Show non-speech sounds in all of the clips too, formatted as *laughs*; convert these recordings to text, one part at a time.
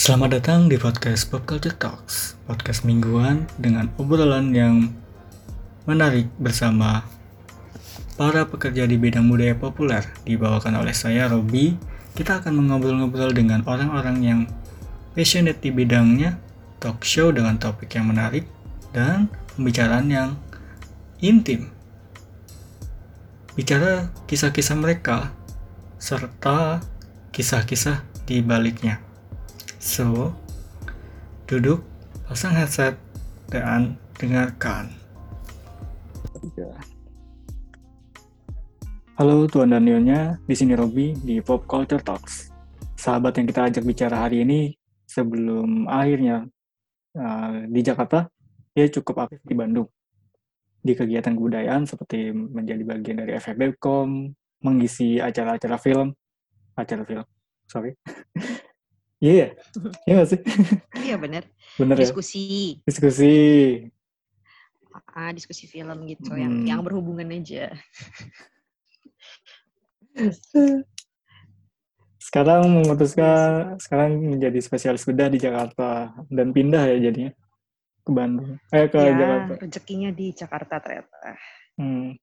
Selamat datang di podcast Pop Culture Talks, podcast mingguan dengan obrolan yang menarik bersama para pekerja di bidang budaya populer. Dibawakan oleh saya, Robi. Kita akan mengobrol-ngobrol dengan orang-orang yang passionate di bidangnya, talk show dengan topik yang menarik, dan pembicaraan yang intim. Bicara kisah-kisah mereka, serta kisah-kisah di baliknya. So, duduk, pasang headset, dan dengarkan. Halo Tuan dan Nyonya, di sini Robi di Pop Culture Talks. Sahabat yang kita ajak bicara hari ini sebelum akhirnya uh, di Jakarta, dia cukup aktif di Bandung. Di kegiatan kebudayaan seperti menjadi bagian dari FFBCom, mengisi acara-acara film, acara film, sorry, *laughs* Iya, yeah, *laughs* iya gak sih? *laughs* Iya bener. Bener diskusi. ya? Diskusi. Ah, diskusi film gitu hmm. yang yang berhubungan aja. *laughs* Sekarang memutuskan sekarang menjadi spesialis bedah di Jakarta dan pindah ya jadinya ke Bandung. Eh ke ya, Jakarta. rezekinya di Jakarta ternyata. Hmm.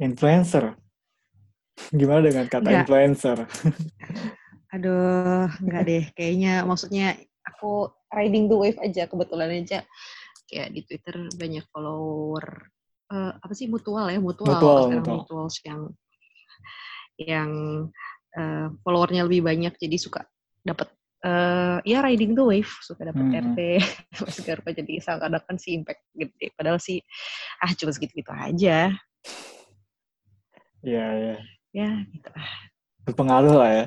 Influencer. Gimana dengan kata Nggak. influencer? Aduh, enggak deh. Kayaknya maksudnya aku riding the wave aja kebetulan aja. Kayak di Twitter banyak follower uh, apa sih mutual ya mutual, mutual, mutual. yang yang uh, followernya lebih banyak jadi suka dapat uh, ya riding the wave suka dapat hmm. RT mas Garpa jadi sangat kan sih impact gede padahal sih ah cuma segitu gitu aja Iya, iya ya gitu berpengaruh lah ya.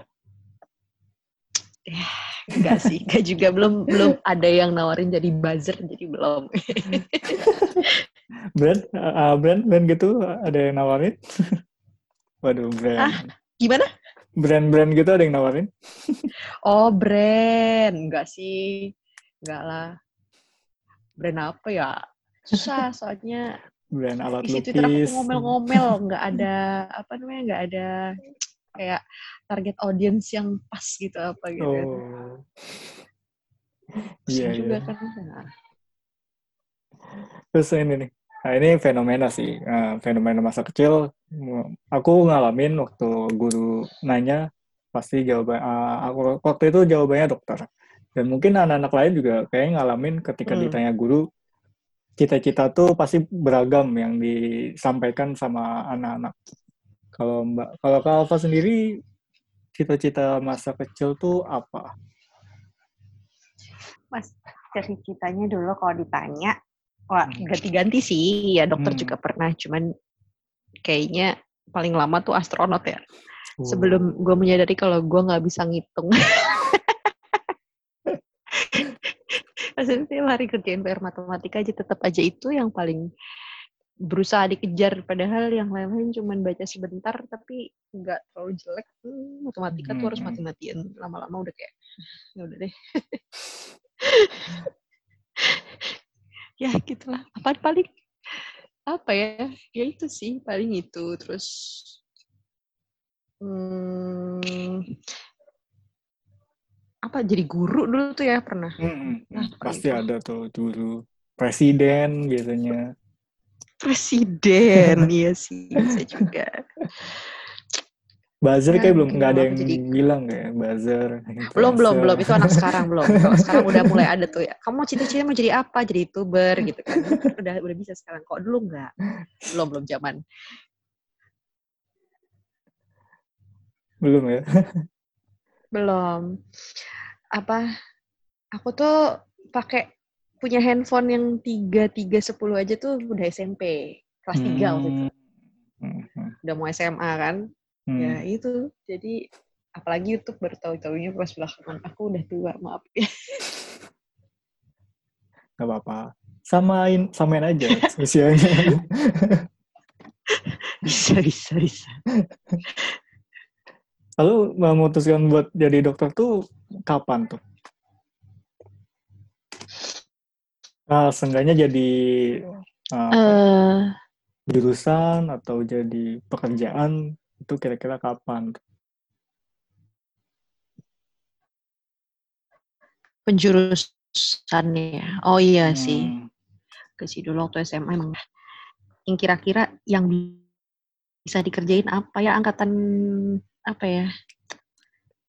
Ya enggak sih. Enggak juga. Belum belum ada yang nawarin jadi buzzer jadi belum. *laughs* Brand uh, brand brand gitu ada yang nawarin? *laughs* Waduh brand. Ah, gimana? Brand-brand gitu ada yang nawarin? *laughs* Oh brand. Enggak sih. Enggak lah. Brand apa ya? Susah soalnya brand alat isi lukis. Twitter aku ngomel-ngomel, *laughs* nggak ada apa namanya, nggak ada kayak target audience yang pas gitu apa gitu. Oh. Iya, juga yeah. kan. Nah. Terus ini nih, nah ini fenomena sih, uh, fenomena masa kecil. Aku ngalamin waktu guru nanya, pasti jawaban, uh, aku waktu itu jawabannya dokter. Dan mungkin anak-anak lain juga kayaknya ngalamin ketika hmm. ditanya guru, cita-cita tuh pasti beragam yang disampaikan sama anak-anak. Kalau Mbak, kalau Kak Alfa sendiri, cita-cita masa kecil tuh apa? Mas, cita-citanya dulu kalau ditanya, wah hmm. ganti-ganti sih. Ya dokter hmm. juga pernah, cuman kayaknya paling lama tuh astronot ya. Oh. Sebelum gue menyadari kalau gue nggak bisa ngitung. *laughs* maksudnya tiap hari kerjain PR matematika aja tetap aja itu yang paling berusaha dikejar. Padahal yang lain-lain cuma baca sebentar tapi nggak terlalu jelek. Hmm, matematika hmm. tuh harus hmm. mati-matian lama-lama udah kayak ya udah deh. *laughs* Ya gitulah. Apa paling? Apa ya? Ya itu sih paling itu. Terus hmm, apa jadi guru dulu tuh ya pernah. Hmm, nah, pasti itu. ada tuh dulu presiden biasanya. Presiden, *laughs* iya sih bisa juga. Buzzer kayak belum nggak ada yang jadi... bilang kayak buzzer. Belum belum belum itu anak sekarang belum. Kalau sekarang udah mulai ada tuh ya. *laughs* Kamu cita-cita mau jadi apa? Jadi youtuber gitu kan. Udah udah bisa sekarang. Kok dulu nggak? Belum belum zaman. Belum ya. *laughs* belum. Apa aku tuh pakai punya handphone yang tiga tiga sepuluh aja tuh udah SMP kelas tiga hmm. waktu itu. Hmm. udah mau SMA kan? Hmm. ya itu. Jadi apalagi YouTube baru tahu-tahunya pas belakangan. Aku udah tua maaf. Ya *laughs* Gak apa-apa. Samain samain aja usianya. *laughs* Bisa bisa bisa *laughs* lalu memutuskan buat jadi dokter tuh kapan tuh? Nah, seenggaknya jadi uh, uh, jurusan atau jadi pekerjaan itu kira-kira kapan? penjurusannya. Oh iya sih. Hmm. Ke situ dulu waktu SMA emang. Yang kira-kira yang bisa dikerjain apa ya angkatan apa ya?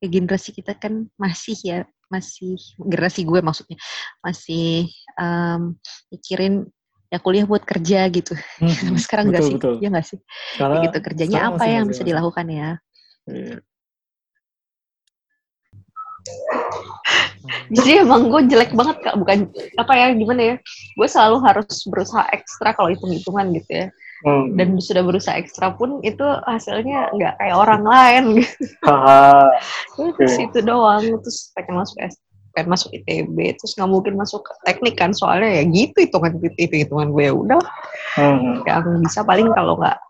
Ya, generasi kita kan masih ya masih generasi gue maksudnya masih um, mikirin ya kuliah buat kerja gitu. Hmm, *laughs* sekarang enggak betul, sih? betul. Ya enggak sih? Karena gitu kerjanya apa masih yang masih bisa masih. dilakukan ya? Iya. Jadi emang gue jelek banget kak, bukan apa ya gimana ya? Gue selalu harus berusaha ekstra kalau hitung-hitungan gitu ya. Hmm. Dan sudah berusaha ekstra pun itu hasilnya nggak kayak orang lain gitu. Haha. Terus itu doang, terus pengen masuk S pengen masuk ITB, terus nggak mungkin masuk ke teknik kan soalnya ya gitu hitungan itu hitungan gue ya udah Hmm. yang bisa paling kalau nggak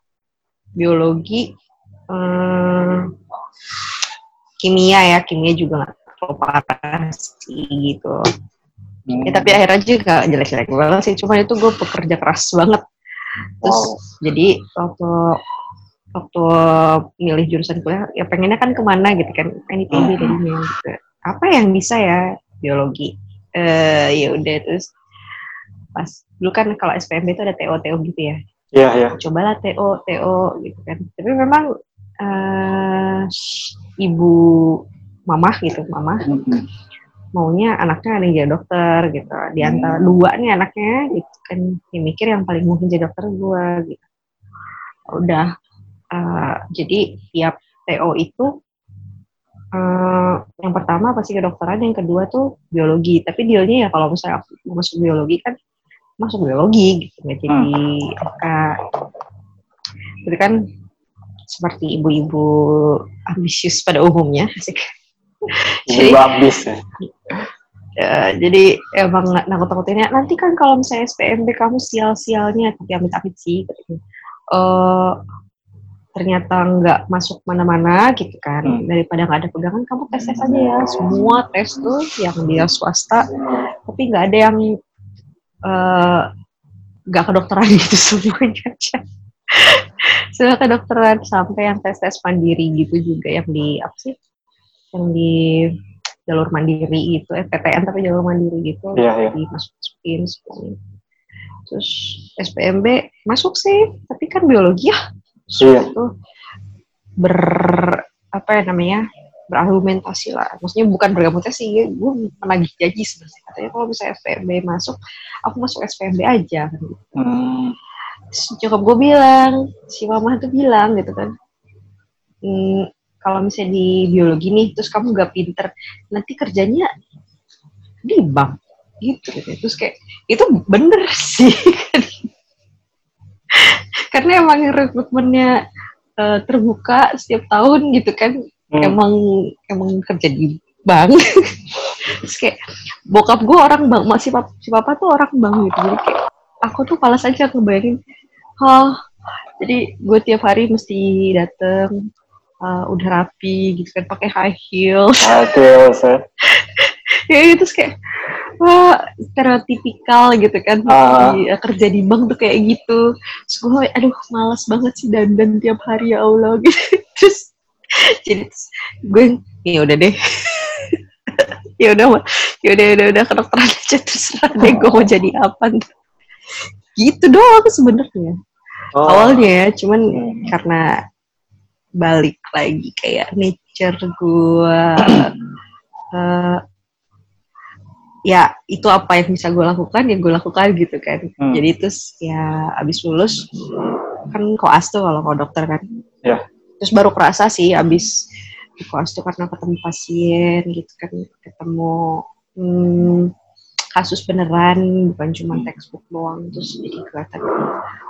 biologi hmm, kimia ya kimia juga nggak terlalu parah sih gitu Hmm. ya tapi akhirnya juga nggak jelek-jelek banget sih cuma itu gue pekerja keras banget terus jadi waktu waktu milih jurusan kuliah ya pengennya kan ke mana gitu kan pengen ITB Hmm. tadinya gitu. Apa yang bisa ya? Biologi. Eh ya udah terus pas dulu kan kalau SPMB itu ada TO TO gitu ya. Iya, iya. cobalah TO TO gitu kan. Tapi memang eh ibu mamah gitu mamah. Hmm. Maunya anaknya ada yang jadi dokter gitu. Di antara dua nih anaknya gitu kan dia mikir yang paling mungkin jadi dokter gua gitu. Udah eh, jadi tiap TO itu eh, yang pertama pasti kedokteran yang kedua tuh biologi. Tapi dealnya ya kalau misalnya aku masuk biologi kan masuk biologi gitu. Nggak jadi FK itu kan seperti ibu-ibu ambisius pada umumnya asik. *laughs* jadi habis ya. Ya, jadi emang nggak nakut-nakutinnya nanti kan kalau misalnya SPMB kamu sial-sialnya tapi amit-amit sih katanya. Eh, ternyata nggak masuk mana-mana gitu kan Hmm. daripada nggak ada pegangan kamu tes tes aja ya semua tes tuh yang dia swasta tapi nggak ada yang eh, nggak kedokteran *laughs* gitu semuanya aja semua kedokteran sampai yang tes tes mandiri gitu juga yang di apa sih yang di jalur mandiri gitu FPTN tapi jalur mandiri gitu Iya, iya. dimasukin masukin semuanya terus SPMB masuk sih tapi kan biologi ya Iya. itu ber apa ya namanya berargumentasi lah maksudnya bukan berargumentasi gue menagih janji sebenarnya katanya kalau bisa SPMB masuk aku masuk SPMB aja kan gitu. Hmm. Terus nyokap gue bilang si mama tuh bilang gitu kan "Hmm, kalau misalnya di biologi nih terus kamu gak pinter nanti kerjanya di bank. Gitu, gitu. terus kayak itu bener sih. *laughs* Karena emang rekrutmennya eh, terbuka setiap tahun gitu kan. Hmm. emang emang kerja di bank. *laughs* Terus kayak bokap gue orang bank masih pap, si papa tuh orang bank gitu. Jadi kayak aku tuh malas aja ngebayangin oh jadi gue tiap hari mesti dateng eh, udah rapi gitu kan pakai high heel Oke, saya. ya *laughs* itu terus kayak wah stereotipikal gitu kan Ah. Di- kerja di bank tuh kayak gitu terus gue aduh malas banget sih dandan tiap hari ya Allah *laughs* gitu terus jadi terus gue ya udah deh *laughs* ya udah ya udah udah udah kedokteran aja terserah deh gue mau jadi apa ntar. gitu doang sebenarnya Oh. awalnya ya cuman Hmm. karena balik lagi kayak nature gue eh, ya itu apa yang bisa gue lakukan ya gue lakukan gitu kan Hmm. jadi terus ya abis lulus kan koas tuh kalau mau dokter kan Ya. terus baru kerasa sih abis di koas tuh karena ketemu pasien gitu kan ketemu hmm, kasus beneran bukan cuma textbook doang terus jadi kelihatan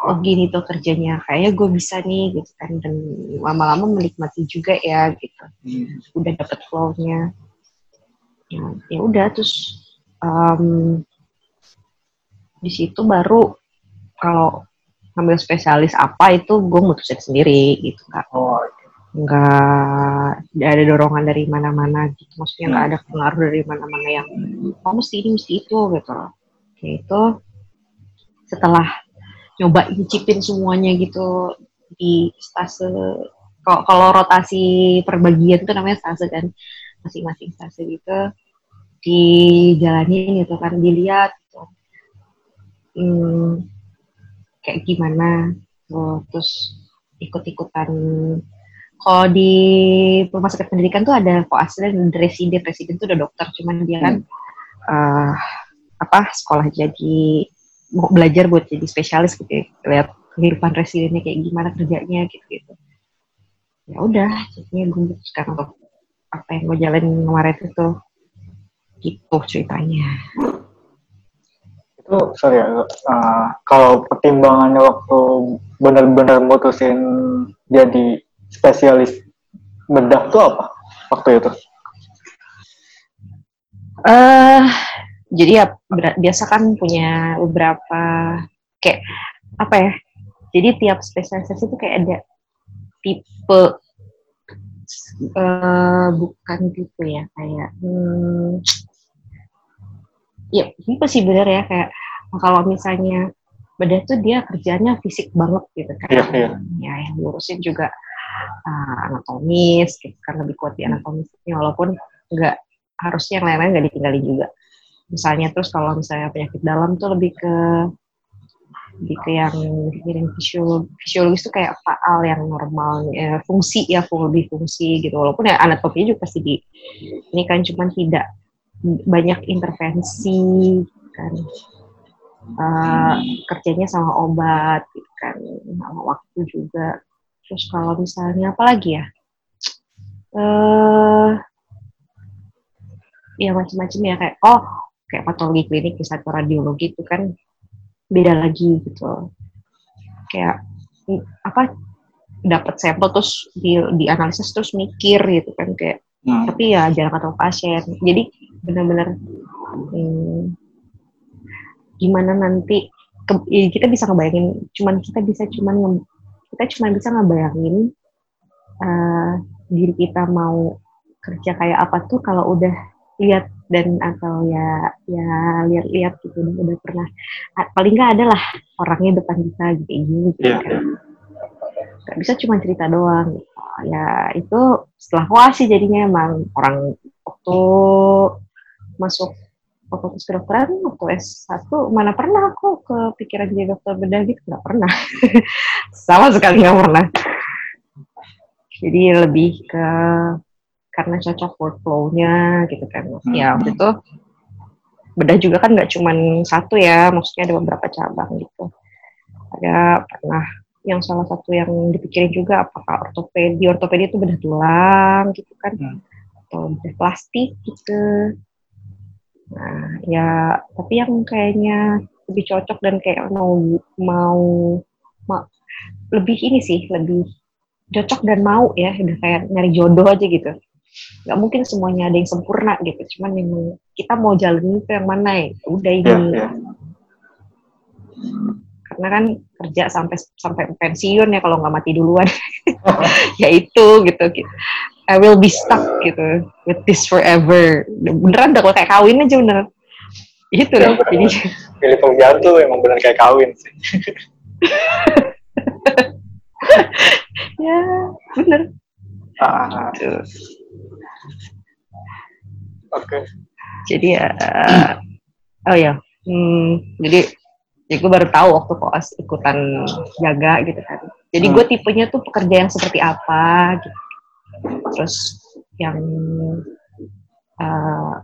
oh gini tuh kerjanya kayaknya gue bisa nih gitu kan. Dan lama-lama menikmati juga ya gitu. Hmm. udah dapet flow-nya. Ya, ya udah terus em, di situ baru kalau ngambil spesialis apa itu gue mutusin sendiri gitu kak. Oh, nggak ada dorongan dari mana-mana gitu maksudnya nggak Hmm. ada pengaruh dari mana-mana yang oh mesti ini mesti itu gitu Oke, itu setelah nyoba nyicipin semuanya gitu di stase kalau rotasi perbagian itu namanya stase kan masing-masing stase gitu dijalanin gitu kan dilihat gitu. hmm, kayak gimana oh, terus ikut-ikutan kalau di rumah sakit pendidikan tuh ada koaslen residen residen tuh udah dokter cuman dia kan uh, apa sekolah jadi mau belajar buat jadi spesialis gitu ya. lihat kehidupan residennya kayak gimana kerjanya gitu gitu ya udah jadinya gue memutuskan untuk apa yang gue jalanin kemarin itu gitu ceritanya itu sorry ya uh, kalau pertimbangannya waktu benar-benar mutusin jadi spesialis bedah tuh apa waktu itu? Eh uh, jadi ya biasa kan punya beberapa kayak apa ya? Jadi tiap spesialisasi itu kayak ada tipe uh, bukan tipe ya kayak hmm, ya tipe sih bener ya kayak kalau misalnya bedah tuh dia kerjanya fisik banget gitu kan yeah, yeah. ya yang ngurusin juga uh, anatomis gitu kan lebih kuat di anatomisnya walaupun nggak harusnya yang lain-lain nggak ditinggalin juga. Misalnya terus kalau misalnya penyakit dalam tuh lebih ke lebih ke yang fisiolog, fisiologis itu kayak faal yang normal ya, fungsi ya lebih fungsi gitu. Walaupun ya anatominya juga pasti di ini kan cuma tidak banyak intervensi kan. Uh, kerjanya sama obat gitu kan sama waktu juga terus kalau misalnya apa lagi ya? Uh, ya macam-macam ya kayak oh kayak patologi klinik bisa atau radiologi itu kan beda lagi gitu kayak apa dapat sampel terus di, dianalisis terus mikir gitu kan kayak hmm. tapi ya jarang ketemu pasien. Jadi benar-benar hmm, gimana nanti ke, ya kita bisa ngebayangin cuman kita bisa cuman kita cuma bisa ngebayangin uh, diri kita mau kerja kayak apa tuh kalau udah lihat dan atau ya ya lihat-lihat gitu udah, udah pernah paling nggak ada lah orangnya depan kita gitu gini gitu yeah. kan nggak bisa cuma cerita doang gitu. ya itu setelah koas sih jadinya emang orang waktu masuk fakultas kedokteran waktu S1 mana pernah aku kepikiran jadi dokter bedah gitu? Nggak pernah. *laughs* Sama sekali nggak pernah. Jadi lebih ke karena cocok workflow-nya gitu kan. Hmm. ya waktu itu bedah juga kan nggak cuma satu ya maksudnya ada beberapa cabang gitu. Ada pernah yang salah satu yang dipikirin juga apakah ortopedi ortopedi itu bedah tulang gitu kan. Hmm. atau bedah plastik gitu nah ya tapi yang kayaknya lebih cocok dan kayak mau mau, mau lebih ini sih lebih cocok dan mau ya udah kayak nyari jodoh aja gitu. Nggak mungkin semuanya ada yang sempurna gitu cuman yang kita mau jalan itu yang mana ya? Udah ini. Yeah, yeah. karena kan kerja sampai sampai pensiun ya kalau nggak mati duluan. *laughs* Ya itu gitu, gitu I will be stuck gitu with this forever beneran udah kayak kawin aja beneran itu ya, jadi pilih pembantu emang bener kayak kawin sih *laughs* ya bener ah. Gitu. Oke. Okay. Jadi ya, uh, oh ya, hmm, jadi ya gue baru tahu waktu koas ikutan jaga gitu kan. Jadi hmm. gue tipenya tuh pekerja yang seperti apa gitu. Terus yang uh,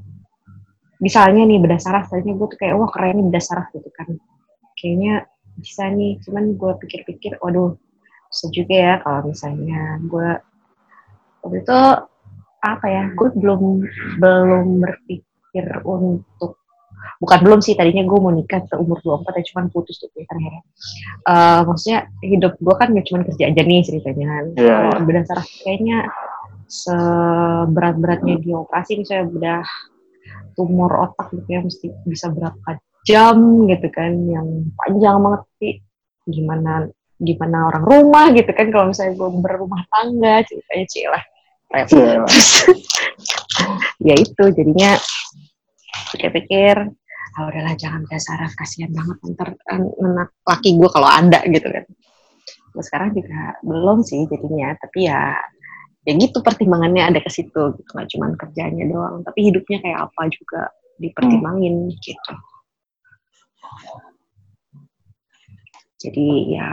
misalnya nih bedah saraf, tadinya gue tuh kayak wah keren nih bedah saraf gitu kan. Kayaknya bisa nih, cuman gue pikir-pikir, waduh, bisa juga ya kalau misalnya gue waktu itu apa ya gue belum belum berpikir untuk bukan belum sih. Tadinya gue mau nikah ke umur 24 ya cuman putus tuh akhirnya uh, maksudnya hidup gue kan gak cuma kerja aja nih ceritanya. Yeah, kalau yeah. saraf kayaknya seberat-beratnya di operasi misalnya bedah tumor otak gitu ya mesti bisa berapa jam gitu kan yang panjang banget. Sih gimana gimana orang rumah gitu kan kalau misalnya gue berumah tangga ceritanya sih lah yeah. ya itu jadinya pikir-pikir ah udahlah jangan kayak saraf kasihan banget ntar anak laki gue kalau ada gitu kan. Nah, sekarang juga belum sih jadinya tapi ya ya gitu pertimbangannya ada ke situ gitu. Nggak cuma kerjanya doang tapi hidupnya kayak apa juga dipertimbangin hmm. gitu. Jadi ya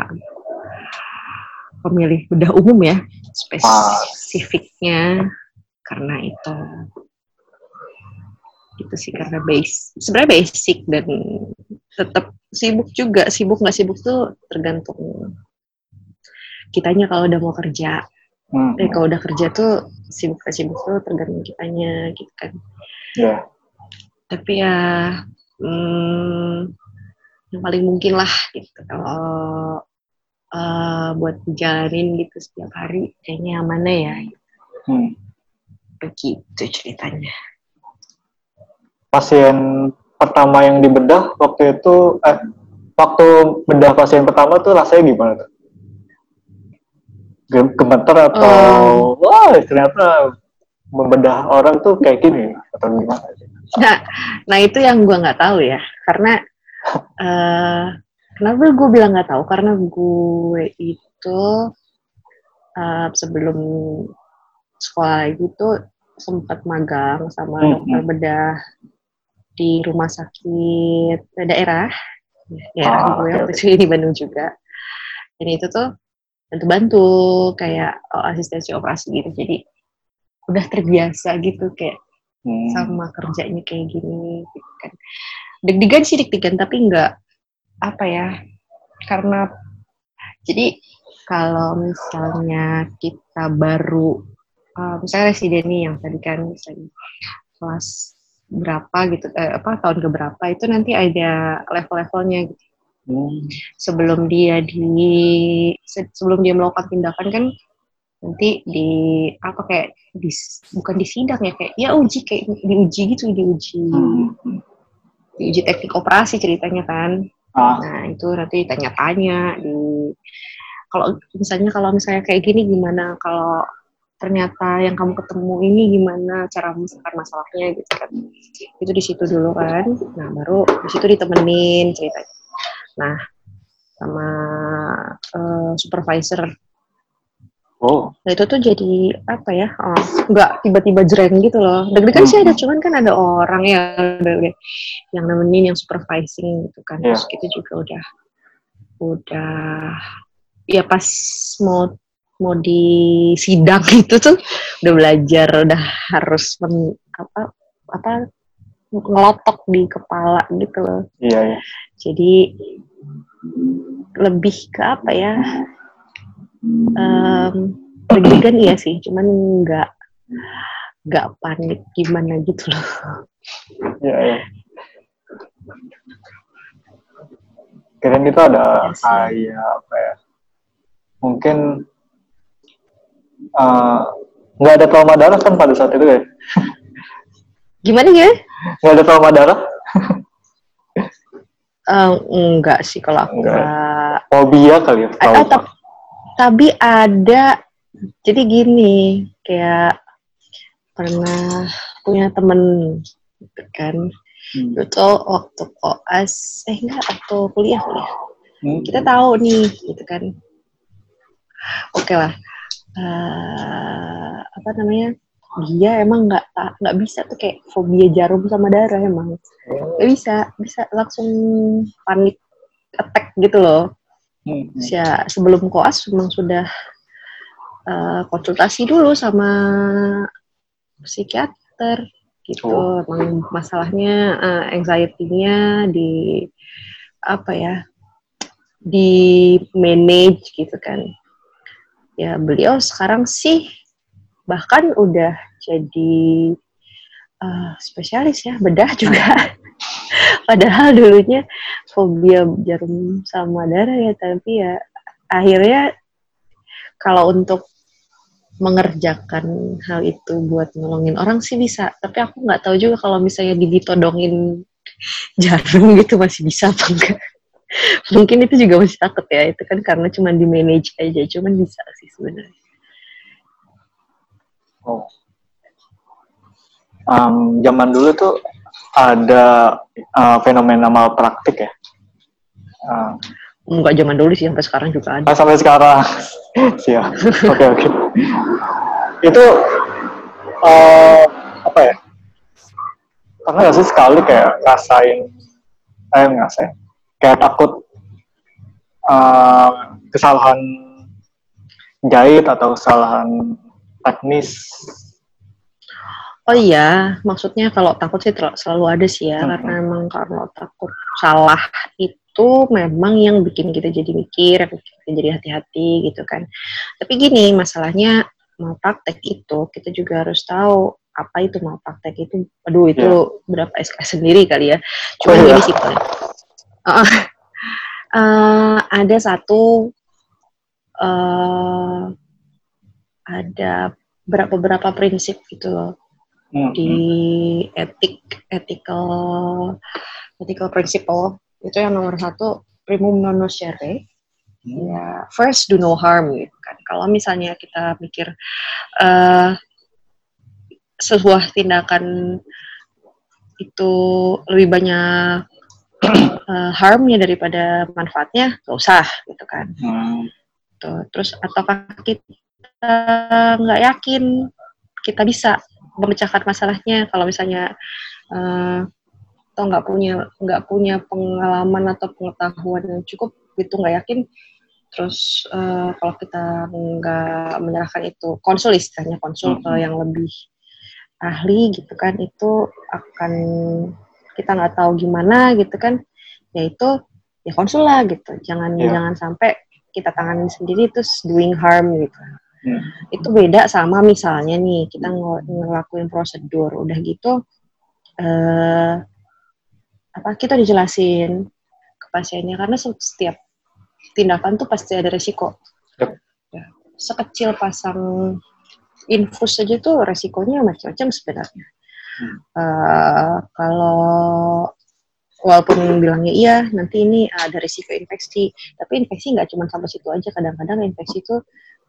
pemilih bedah umum ya spesifiknya karena itu itu sih karena base sebenarnya basic dan tetap sibuk juga sibuk nggak sibuk tuh tergantung kitanya kalau udah mau kerja Hmm. Eh, kalau udah kerja tuh sibuk gak sibuk tuh tergantung kitanya gitu kan. Yeah. Tapi ya hmm, yang paling mungkin lah gitu kalau uh, buat jalanin gitu setiap hari kayaknya yang mana ya. Hmm. Begitu ceritanya. Pasien pertama yang dibedah waktu itu eh waktu bedah pasien pertama tuh rasanya gimana tuh? gemeter atau um, wah ternyata membedah orang tuh kayak gini atau gimana? Nah, nah itu yang gue nggak tahu ya, karena uh, *laughs* kenapa gue bilang nggak tahu? Karena gue itu uh, sebelum sekolah itu sempat magang sama hmm. dokter bedah di rumah sakit daerah, daerah ah, gue waktu itu di Bandung juga. Dan itu tuh bantu-bantu kayak oh, asistensi operasi gitu jadi udah terbiasa gitu kayak hmm. sama kerjanya kayak gini gitu kan deg-degan sih deg-degan tapi enggak apa ya karena jadi kalau misalnya kita baru uh, misalnya residen nih yang tadi kan misalnya kelas berapa gitu eh, apa tahun keberapa itu nanti ada level-levelnya gitu. Sebelum dia di sebelum dia melakukan tindakan kan nanti di apa kayak di, bukan di sidang ya kayak ya uji kayak diuji gitu diuji. Hmm. diuji teknik operasi ceritanya kan. Ah. nah itu nanti tanya-tanya di kalau misalnya kalau misalnya kayak gini gimana? Kalau ternyata yang kamu ketemu ini gimana cara menyelesaikan masalahnya gitu kan itu di situ dulu kan nah baru di situ ditemenin ceritanya Nah, sama uh, supervisor. Oh. Nah itu tuh jadi apa ya? Oh, nggak tiba-tiba jreng gitu loh. Deg-degan hmm. sih ada, cuman kan ada orang ya yang nemenin, yang supervising gitu kan. Yeah. Terus kita juga udah udah ya pas mau mau di sidang *laughs* itu tuh udah belajar udah harus men, apa apa ngelotok di kepala gitu loh. Iya, yeah. Jadi lebih ke apa ya um, deg iya sih cuman nggak nggak panik gimana gitu loh ya, ya. kira itu ada iya kayak apa ya mungkin nggak uh, ada trauma darah kan pada saat itu ya *laughs* gimana ya nggak ada trauma darah? *laughs* Uh, enggak sih kalau aku enggak. Fobia kali ya. Oh, tapi ada. Jadi gini kayak pernah punya temen gitu kan. Hmm. itu waktu koas eh enggak waktu kuliah kuliah. Hmm. kita tahu nih gitu kan. Oke okay lah uh, apa namanya? Dia emang nggak nggak bisa tuh kayak fobia jarum sama darah emang. Nggak bisa bisa langsung panik attack gitu loh. Hmm. ya sebelum koas memang sudah uh, konsultasi dulu sama psikiater gitu. Oh. emang masalahnya uh, anxiety-nya di apa ya di manage gitu kan ya beliau sekarang sih bahkan udah jadi uh, spesialis ya bedah juga. *laughs* Padahal dulunya fobia jarum sama darah ya tapi ya akhirnya kalau untuk mengerjakan hal itu buat nolongin orang sih bisa. Tapi aku nggak tahu juga kalau misalnya ditodongin *laughs* jarum gitu masih bisa apa enggak *laughs* mungkin itu juga masih takut ya itu kan karena cuma di manage aja cuman bisa sih sebenarnya Oh. Um, zaman dulu tuh ada uh, fenomena malpraktik ya. Uh, Enggak zaman dulu sih, sampai sekarang juga ada. Ah, sampai sekarang. *laughs* Siap. Oke, oke. itu uh, apa ya pernah gak sih sekali kayak rasain eh ngerasain kayak takut uh, kesalahan jahit atau kesalahan teknis Oh iya, maksudnya kalau takut sih selalu ada sih ya, hmm. karena memang kalau takut salah itu memang yang bikin kita jadi mikir, bikin kita jadi hati-hati gitu kan. Tapi gini, masalahnya mau praktek itu kita juga harus tahu apa itu mau praktek itu. Aduh itu yeah. berapa SK sendiri kali ya. Cuma oh, gini sih uh, uh, *laughs* ada satu uh, ada beberapa beberapa prinsip gitu loh hmm. di hmm. etik ethical ethical principle itu yang nomor satu primum non nocere hmm. ya first do no harm gitu kan kalau misalnya kita mikir uh, sebuah tindakan itu lebih banyak uh, *clears throat* harmnya daripada manfaatnya gak usah gitu kan hmm. Tuh. terus apakah kita nggak yakin kita bisa memecahkan masalahnya kalau misalnya uh, atau nggak punya nggak punya pengalaman atau pengetahuan yang cukup itu nggak yakin terus uh, kalau kita nggak menyerahkan itu konsul istilahnya konsul ke mm-hmm. yang lebih ahli gitu kan itu akan kita nggak tahu gimana gitu kan ya itu ya konsul lah gitu jangan yeah. jangan sampai kita tangani sendiri terus doing harm gitu Hmm. Itu beda sama misalnya nih kita ng ngelakuin prosedur udah gitu uh, apa kita dijelasin ke pasiennya karena setiap tindakan tuh pasti ada resiko. Yep. Ya, sekecil pasang infus saja tuh resikonya macam-macam sebenarnya. Uh, kalau walaupun bilangnya iya nanti ini ada risiko infeksi, tapi infeksi nggak cuma sampai situ aja. Kadang-kadang infeksi itu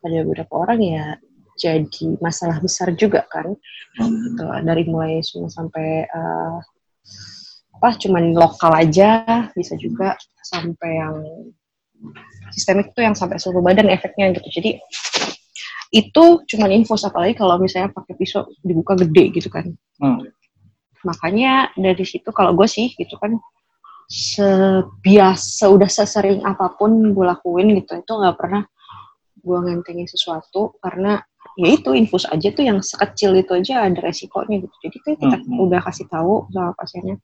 pada beberapa orang ya jadi masalah besar juga kan. Gitu dari mulai semua sampai uh, apa cuman lokal aja bisa juga sampai yang sistemik itu yang sampai seluruh badan efeknya gitu. Jadi itu cuman infus apalagi kalau misalnya pakai pisau dibuka gede gitu kan hmm. makanya dari situ kalau gue sih gitu kan sebiasa udah sesering apa pun gue lakuin gitu itu nggak pernah gue ngentengin sesuatu karena ya itu infus aja tuh yang sekecil itu aja ada resikonya gitu jadi kan kita hmm. udah kasih tahu sama pasiennya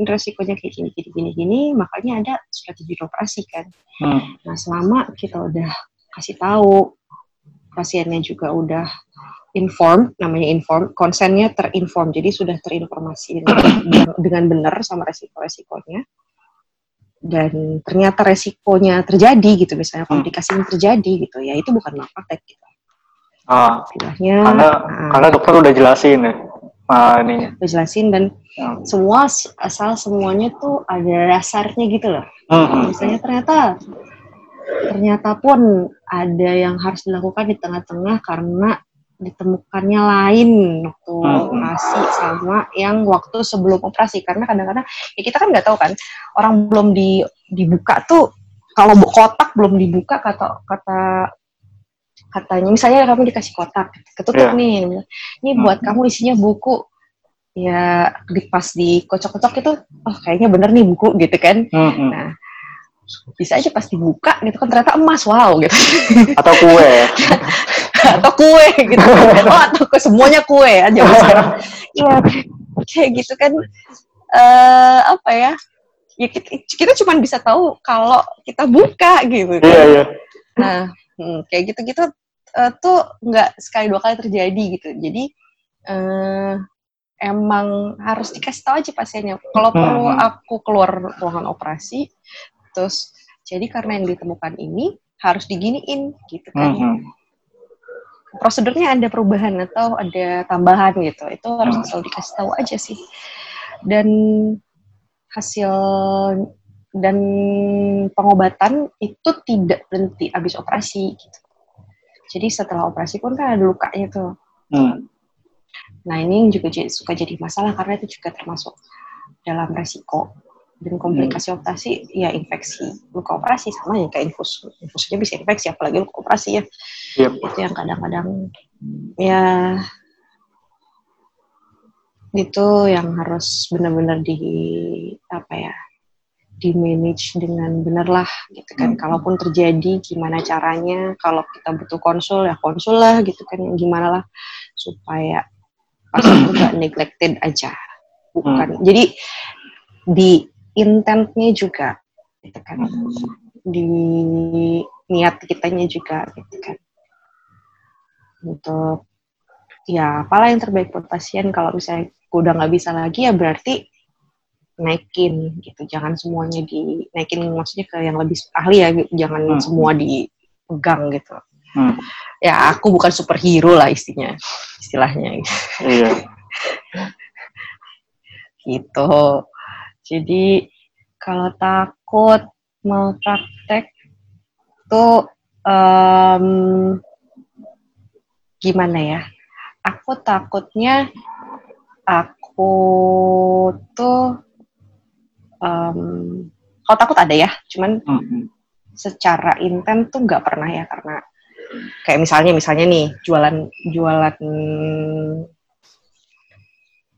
ini resikonya kayak gini gini gini gini makanya ada strategi operasi kan hmm. nah selama kita udah kasih tahu pasiennya juga udah inform namanya inform konsennya terinform jadi sudah terinformasi dengan, *coughs* dengan benar sama resiko-resikonya dan ternyata resikonya terjadi gitu misalnya hmm. komplikasinya terjadi gitu ya itu bukan malpraktek gitu. Ah, Istilahnya, karena uh, karena dokter udah jelasin ya. Uh, ini. Udah jelasin dan hmm. semua asal semuanya tuh ada dasarnya gitu loh. Hmm. hmm. Misalnya ternyata ternyata pun ada yang harus dilakukan di tengah-tengah karena ditemukannya lain waktu hmm. operasi sama yang waktu sebelum operasi karena kadang-kadang ya kita kan nggak tahu kan orang belum di dibuka tuh kalau kotak belum dibuka kata kata katanya misalnya kamu dikasih kotak ketutup yeah. nih ini hmm. buat kamu isinya buku ya di pas dikocok-kocok itu oh kayaknya bener nih buku gitu kan hmm. hmm. nah bisa aja pas dibuka gitu kan ternyata emas wow gitu. Atau kue. *laughs* Atau kue gitu. Oh atau ke semuanya kue aja *laughs* iya kayak gitu kan. Uh, apa ya? Ya kita, kita cuma bisa tahu kalau kita buka gitu kan. iya iya. Nah hmm, kayak gitu gitu uh, tuh nggak sekali dua kali terjadi gitu. Jadi uh, emang harus dikasih tahu aja pasiennya. Kalau hmm. perlu aku keluar ruangan operasi terus jadi karena yang ditemukan ini harus diginiin gitu kan. -hmm prosedurnya ada perubahan atau ada tambahan gitu. Itu harus hmm. selalu dikasih tahu aja sih. Dan hasil dan pengobatan itu tidak berhenti habis operasi gitu. Jadi setelah operasi pun kan ada lukanya tuh. Hmm. nah ini juga suka jadi masalah karena itu juga termasuk dalam resiko dan komplikasi operasi ya infeksi. Luka operasi sama ya kayak infus. Infusnya bisa infeksi apalagi luka operasi ya. Yep. itu yang kadang-kadang ya itu yang harus benar-benar di apa ya di manage dengan benar lah gitu kan. Hmm. kalaupun terjadi gimana caranya? Kalau kita butuh konsul ya konsul lah gitu kan. Gimana lah supaya pasien *clears throat* itu nggak neglected aja. Bukan. Jadi di intentnya juga gitu kan di niat kitanya juga gitu kan untuk ya apalah yang terbaik buat pasien kalau misalnya udah nggak bisa lagi ya berarti naikin gitu jangan semuanya di naikin maksudnya ke yang lebih ahli ya gitu. jangan Hmm. semua dipegang gitu Hmm. ya aku bukan superhero lah istinya istilahnya *laughs* gitu. Iya. gitu jadi kalau takut mau praktek tuh em, gimana ya aku takutnya aku tuh em, kalau takut ada ya cuman Hmm. secara intent tuh nggak pernah ya karena kayak misalnya misalnya nih jualan jualan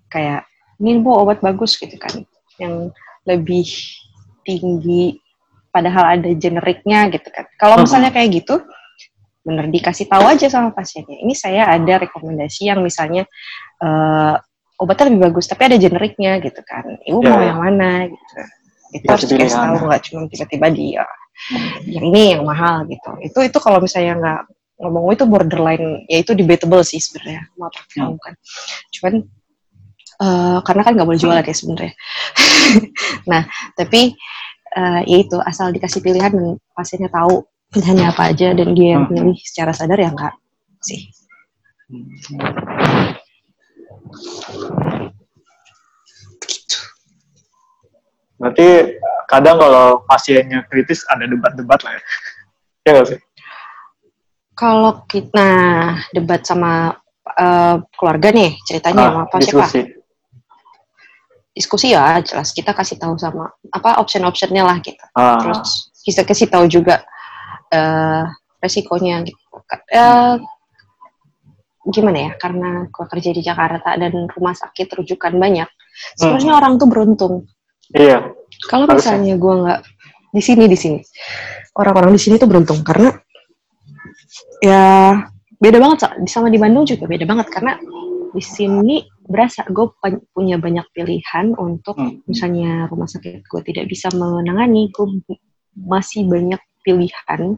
kayak ini bu obat bagus gitu kan yang lebih tinggi padahal ada generiknya gitu kan. Kalau misalnya kayak gitu bener dikasih tahu aja sama pasiennya. Ini saya ada rekomendasi yang misalnya eh, obatnya lebih bagus tapi ada generiknya gitu kan. Ibu Ya, mau ya. yang mana gitu. Itu harus dikasih tahu nggak cuma tiba-tiba dia yang ini yang mahal gitu. Itu itu kalau misalnya nggak ngomong itu borderline ya itu debatable sih sebenarnya. Mau praktek Hmm. bukan cuman eh, karena kan nggak boleh jualan ya sebenarnya *laughs* nah tapi eh, ya itu asal dikasih pilihan dan pasiennya tahu pilihannya apa aja dan dia yang Hmm. pilih secara sadar ya enggak sih Berarti kadang kalau pasiennya kritis ada debat-debat lah ya. *laughs* Ya nggak sih? kalau kita debat sama eh, keluarga nih ceritanya sama Ah, apa siapa diskusi. ya jelas kita kasih tahu sama apa option-optionnya lah gitu Ah, terus kita kasih tahu juga eh resikonya gitu. Eh, gimana ya karena gua kerja di Jakarta dan rumah sakit rujukan banyak sebenarnya orang tuh beruntung iya. kalau misalnya gua nggak di sini di sini orang-orang di sini tuh beruntung karena ya beda banget Sa. sama di Bandung juga beda banget karena di sini berasa gue punya banyak pilihan untuk Hmm. misalnya rumah sakit gue tidak bisa menangani gue masih banyak pilihan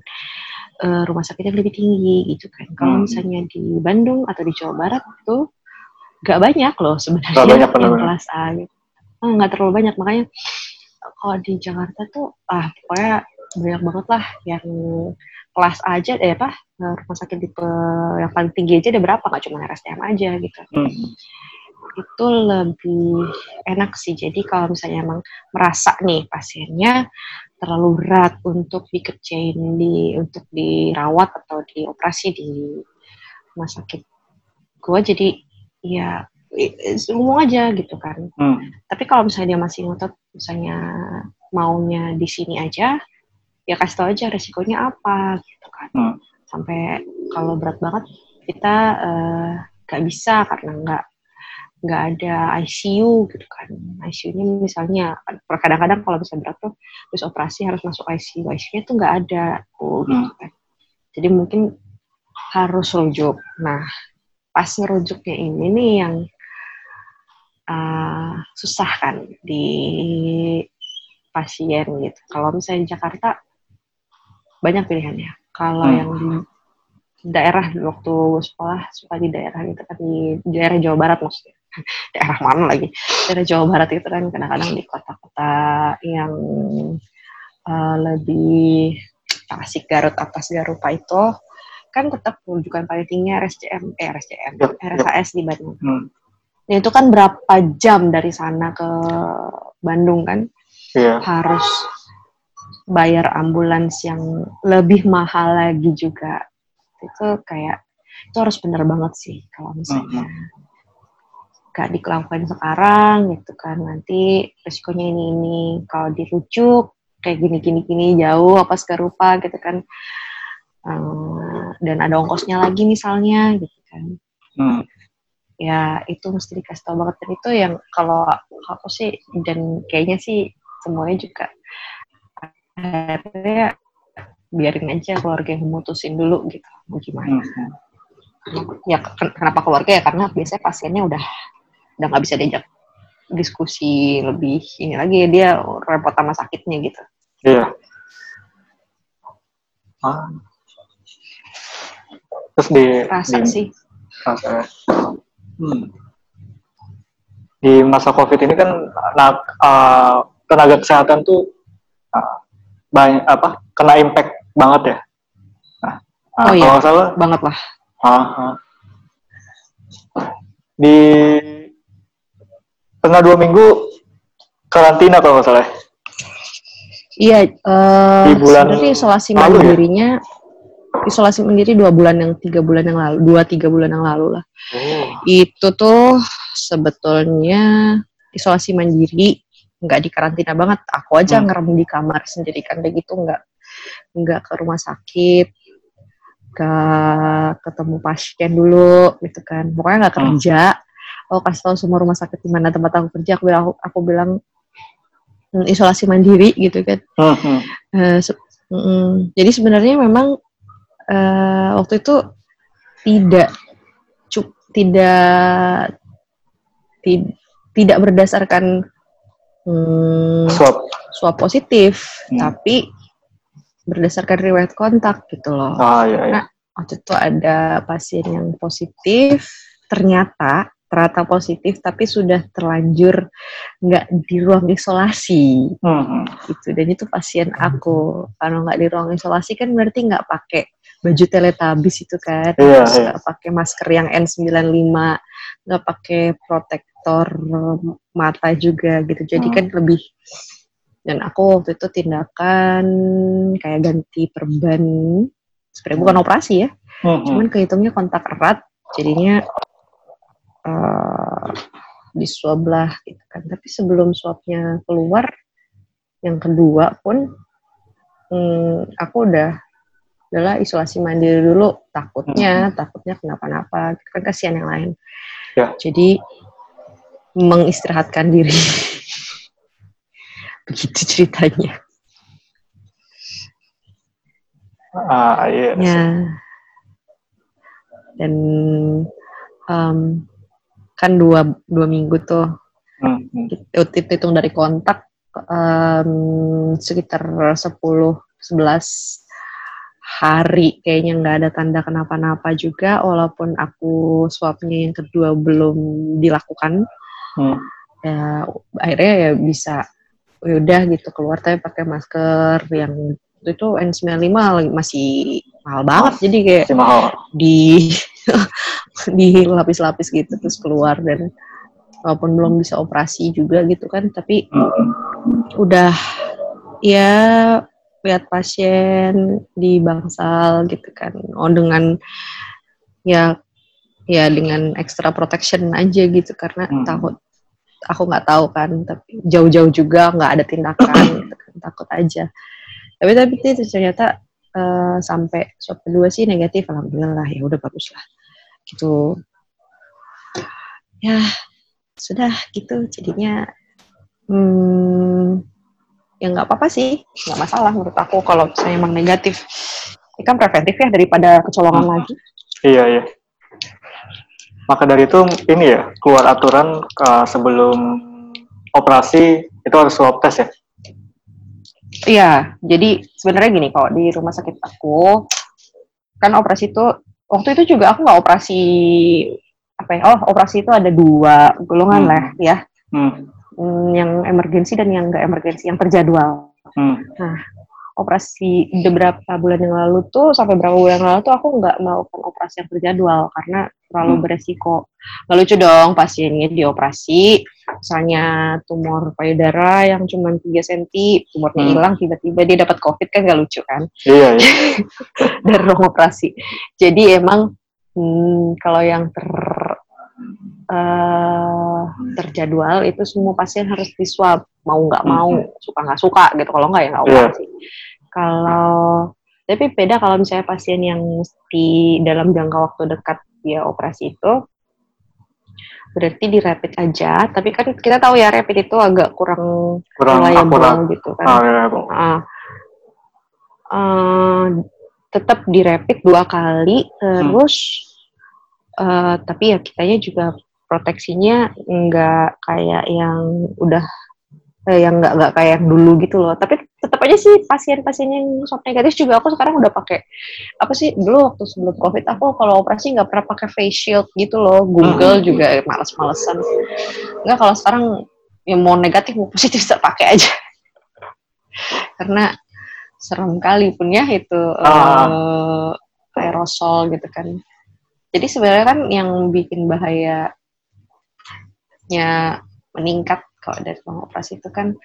eh, rumah sakit yang lebih tinggi gitu kan kalau Hmm. misalnya di Bandung atau di Jawa Barat tuh gak banyak loh sebenarnya Nggak banyak, yang kelas A gitu Ah, nggak terlalu banyak makanya kalau di Jakarta tuh ah pokoknya banyak banget lah yang kelas aja eh apa rumah sakit tipe yang paling tinggi aja ada berapa nggak cuma RSTM aja gitu Hmm. itu lebih enak sih. Jadi kalau misalnya emang merasa nih pasiennya terlalu berat untuk dikerjain di untuk dirawat atau dioperasi di rumah sakit gua jadi ya ngomong aja gitu kan. Hmm. Tapi kalau misalnya dia masih ngotot misalnya maunya di sini aja ya kasih tau aja resikonya apa gitu kan. Hmm. Sampai kalau berat banget kita eh, nggak bisa karena nggak nggak ada ICU gitu kan. ICU-nya misalnya kadang-kadang kalau bisa berat tuh terus operasi harus masuk ICU ICU-nya tuh nggak ada tuh gitu kan. Jadi mungkin harus rujuk. Nah pas ngerujuknya ini nih yang uh, susah kan di pasien gitu. Kalau misalnya di Jakarta banyak pilihannya kalau Hmm. yang di daerah waktu sekolah suka di daerah gitu kan di daerah Jawa Barat maksudnya *laughs* daerah mana lagi daerah Jawa Barat itu kan kadang-kadang di kota-kota yang uh, lebih Tasik Garut atas Garupa itu kan tetap rujukan paling tinggi RSCM eh RSCM. RSAS di Bandung Hmm. Nah, itu kan berapa jam dari sana ke Bandung kan Iya. harus bayar ambulans yang lebih mahal lagi juga. Itu kayak itu harus bener banget sih kalau misalnya gak dilakukan sekarang gitu kan. Nanti resikonya ini ini. Kalau dirujuk kayak gini gini gini jauh apa segarupa gitu kan. Um, dan ada ongkosnya lagi misalnya gitu kan. Hmm. ya itu mesti dikasih tahu banget. Dan itu yang kalau aku sih dan kayaknya sih semuanya juga akhirnya biarin aja keluarga yang memutusin dulu gitu mau gimana hmm. ya kenapa keluarga ya karena biasanya pasiennya udah udah nggak bisa diajak diskusi lebih ini lagi dia repot sama sakitnya gitu iya ah. terus di rasa di, sih rasa hmm. di masa covid ini kan nah, uh, tenaga kesehatan tuh uh, banyak apa kena impact banget ya nah, oh iya kalau salah banget lah uh, uh, di tengah dua minggu karantina kalau nggak salah. Ya? Iya, uh, di bulan isolasi ya? mandirinya ya? isolasi mandiri dua bulan yang tiga bulan yang lalu, dua tiga bulan yang lalu lah. Oh. Itu tuh sebetulnya isolasi mandiri nggak di karantina banget. Aku aja hmm. ngerem di kamar sendiri kan kayak gitu nggak nggak ke rumah sakit, ke ketemu pasien dulu gitu kan. Pokoknya nggak hmm. kerja. Hmm oh kasih tahu semua rumah sakit di mana tempat aku kerja aku bilang aku, aku bilang mm, isolasi mandiri gitu kan uh -huh. uh, se mm, jadi sebenarnya memang uh, waktu itu tidak cuk tidak tid, tidak berdasarkan hmm, swab swab positif hmm. tapi berdasarkan riwayat kontak gitu loh ah, iya, iya. Nah, waktu itu ada pasien yang positif ternyata ternyata positif tapi sudah terlanjur nggak di ruang isolasi hmm. gitu dan itu pasien aku kalau nggak di ruang isolasi kan berarti nggak pakai baju teletabis itu kan yeah, terus nggak yeah. pakai masker yang N95 nggak pakai protektor mata juga gitu jadi hmm. kan lebih dan aku waktu itu tindakan kayak ganti perban sebenarnya bukan operasi ya hmm. cuman kehitungnya kontak erat jadinya uh, di swab lah gitu kan tapi sebelum swabnya keluar yang kedua pun hmm, aku udah adalah isolasi mandiri dulu takutnya hmm. takutnya kenapa-napa kan kasihan yang lain ya. jadi mengistirahatkan diri. *laughs* Begitu ceritanya. Ah iya ya. Dan um, kan dua dua minggu tuh hmm. itu hitung dari kontak um, sekitar 10 11 hari. Kayaknya nggak ada tanda kenapa-napa juga walaupun aku swabnya yang kedua belum dilakukan hmm. ya akhirnya ya bisa ya udah gitu keluar tapi pakai masker yang itu N95 masih mahal banget oh, jadi kayak mahal. di *laughs* di lapis-lapis gitu terus keluar dan walaupun belum bisa operasi juga gitu kan tapi udah ya lihat pasien di bangsal gitu kan oh dengan ya ya dengan extra protection aja gitu karena hmm. takut aku nggak tahu kan tapi jauh-jauh juga nggak ada tindakan *coughs* gitu kan takut aja. Tapi tapi itu ternyata uh, sampai swab kedua sih negatif alhamdulillah ya udah bagus lah gitu. Ya sudah gitu jadinya hmm, ya nggak apa-apa sih nggak masalah menurut aku kalau saya emang negatif. Ini kan preventif ya daripada kecolongan hmm. lagi. Iya iya maka dari itu ini ya keluar aturan uh, sebelum operasi itu harus swab test ya iya jadi sebenarnya gini kalau di rumah sakit aku kan operasi itu waktu itu juga aku nggak operasi apa ya oh operasi itu ada dua golongan hmm. lah ya hmm. hmm yang emergensi dan yang nggak emergensi yang terjadwal hmm. nah operasi beberapa bulan yang lalu tuh sampai berapa bulan yang lalu tuh aku nggak melakukan operasi yang terjadwal karena terlalu hmm. beresiko nggak lucu dong pasiennya dioperasi misalnya tumor payudara yang cuma 3 cm tumornya hmm. hilang tiba-tiba dia dapat covid kan nggak lucu kan iya, iya. *laughs* dari ruang operasi jadi emang hmm, kalau yang ter uh, terjadwal itu semua pasien harus di swab mau nggak mau suka nggak suka gitu. Kalau nggak ya nggak yeah. sih. Kalau tapi beda kalau misalnya pasien yang di dalam jangka waktu dekat dia operasi itu berarti di rapid aja. Tapi kan kita tahu ya rapid itu agak kurang kurang reliable gitu kan. Ah, uh, uh, tetap di rapid dua kali terus hmm. uh, tapi ya kitanya juga proteksinya nggak kayak yang udah eh, yang nggak nggak kayak yang dulu gitu loh. Tapi tetap aja sih pasien-pasien yang swab negatif juga aku sekarang udah pakai apa sih dulu waktu sebelum covid aku kalau operasi nggak pernah pakai face shield gitu loh. Google hmm. juga males-malesan. Nggak kalau sekarang yang mau negatif mau positif bisa pakai aja. Karena serem kali pun ya itu ah. uh, aerosol gitu kan. Jadi sebenarnya kan yang bikin bahaya nya meningkat kalau dari operasi itu kan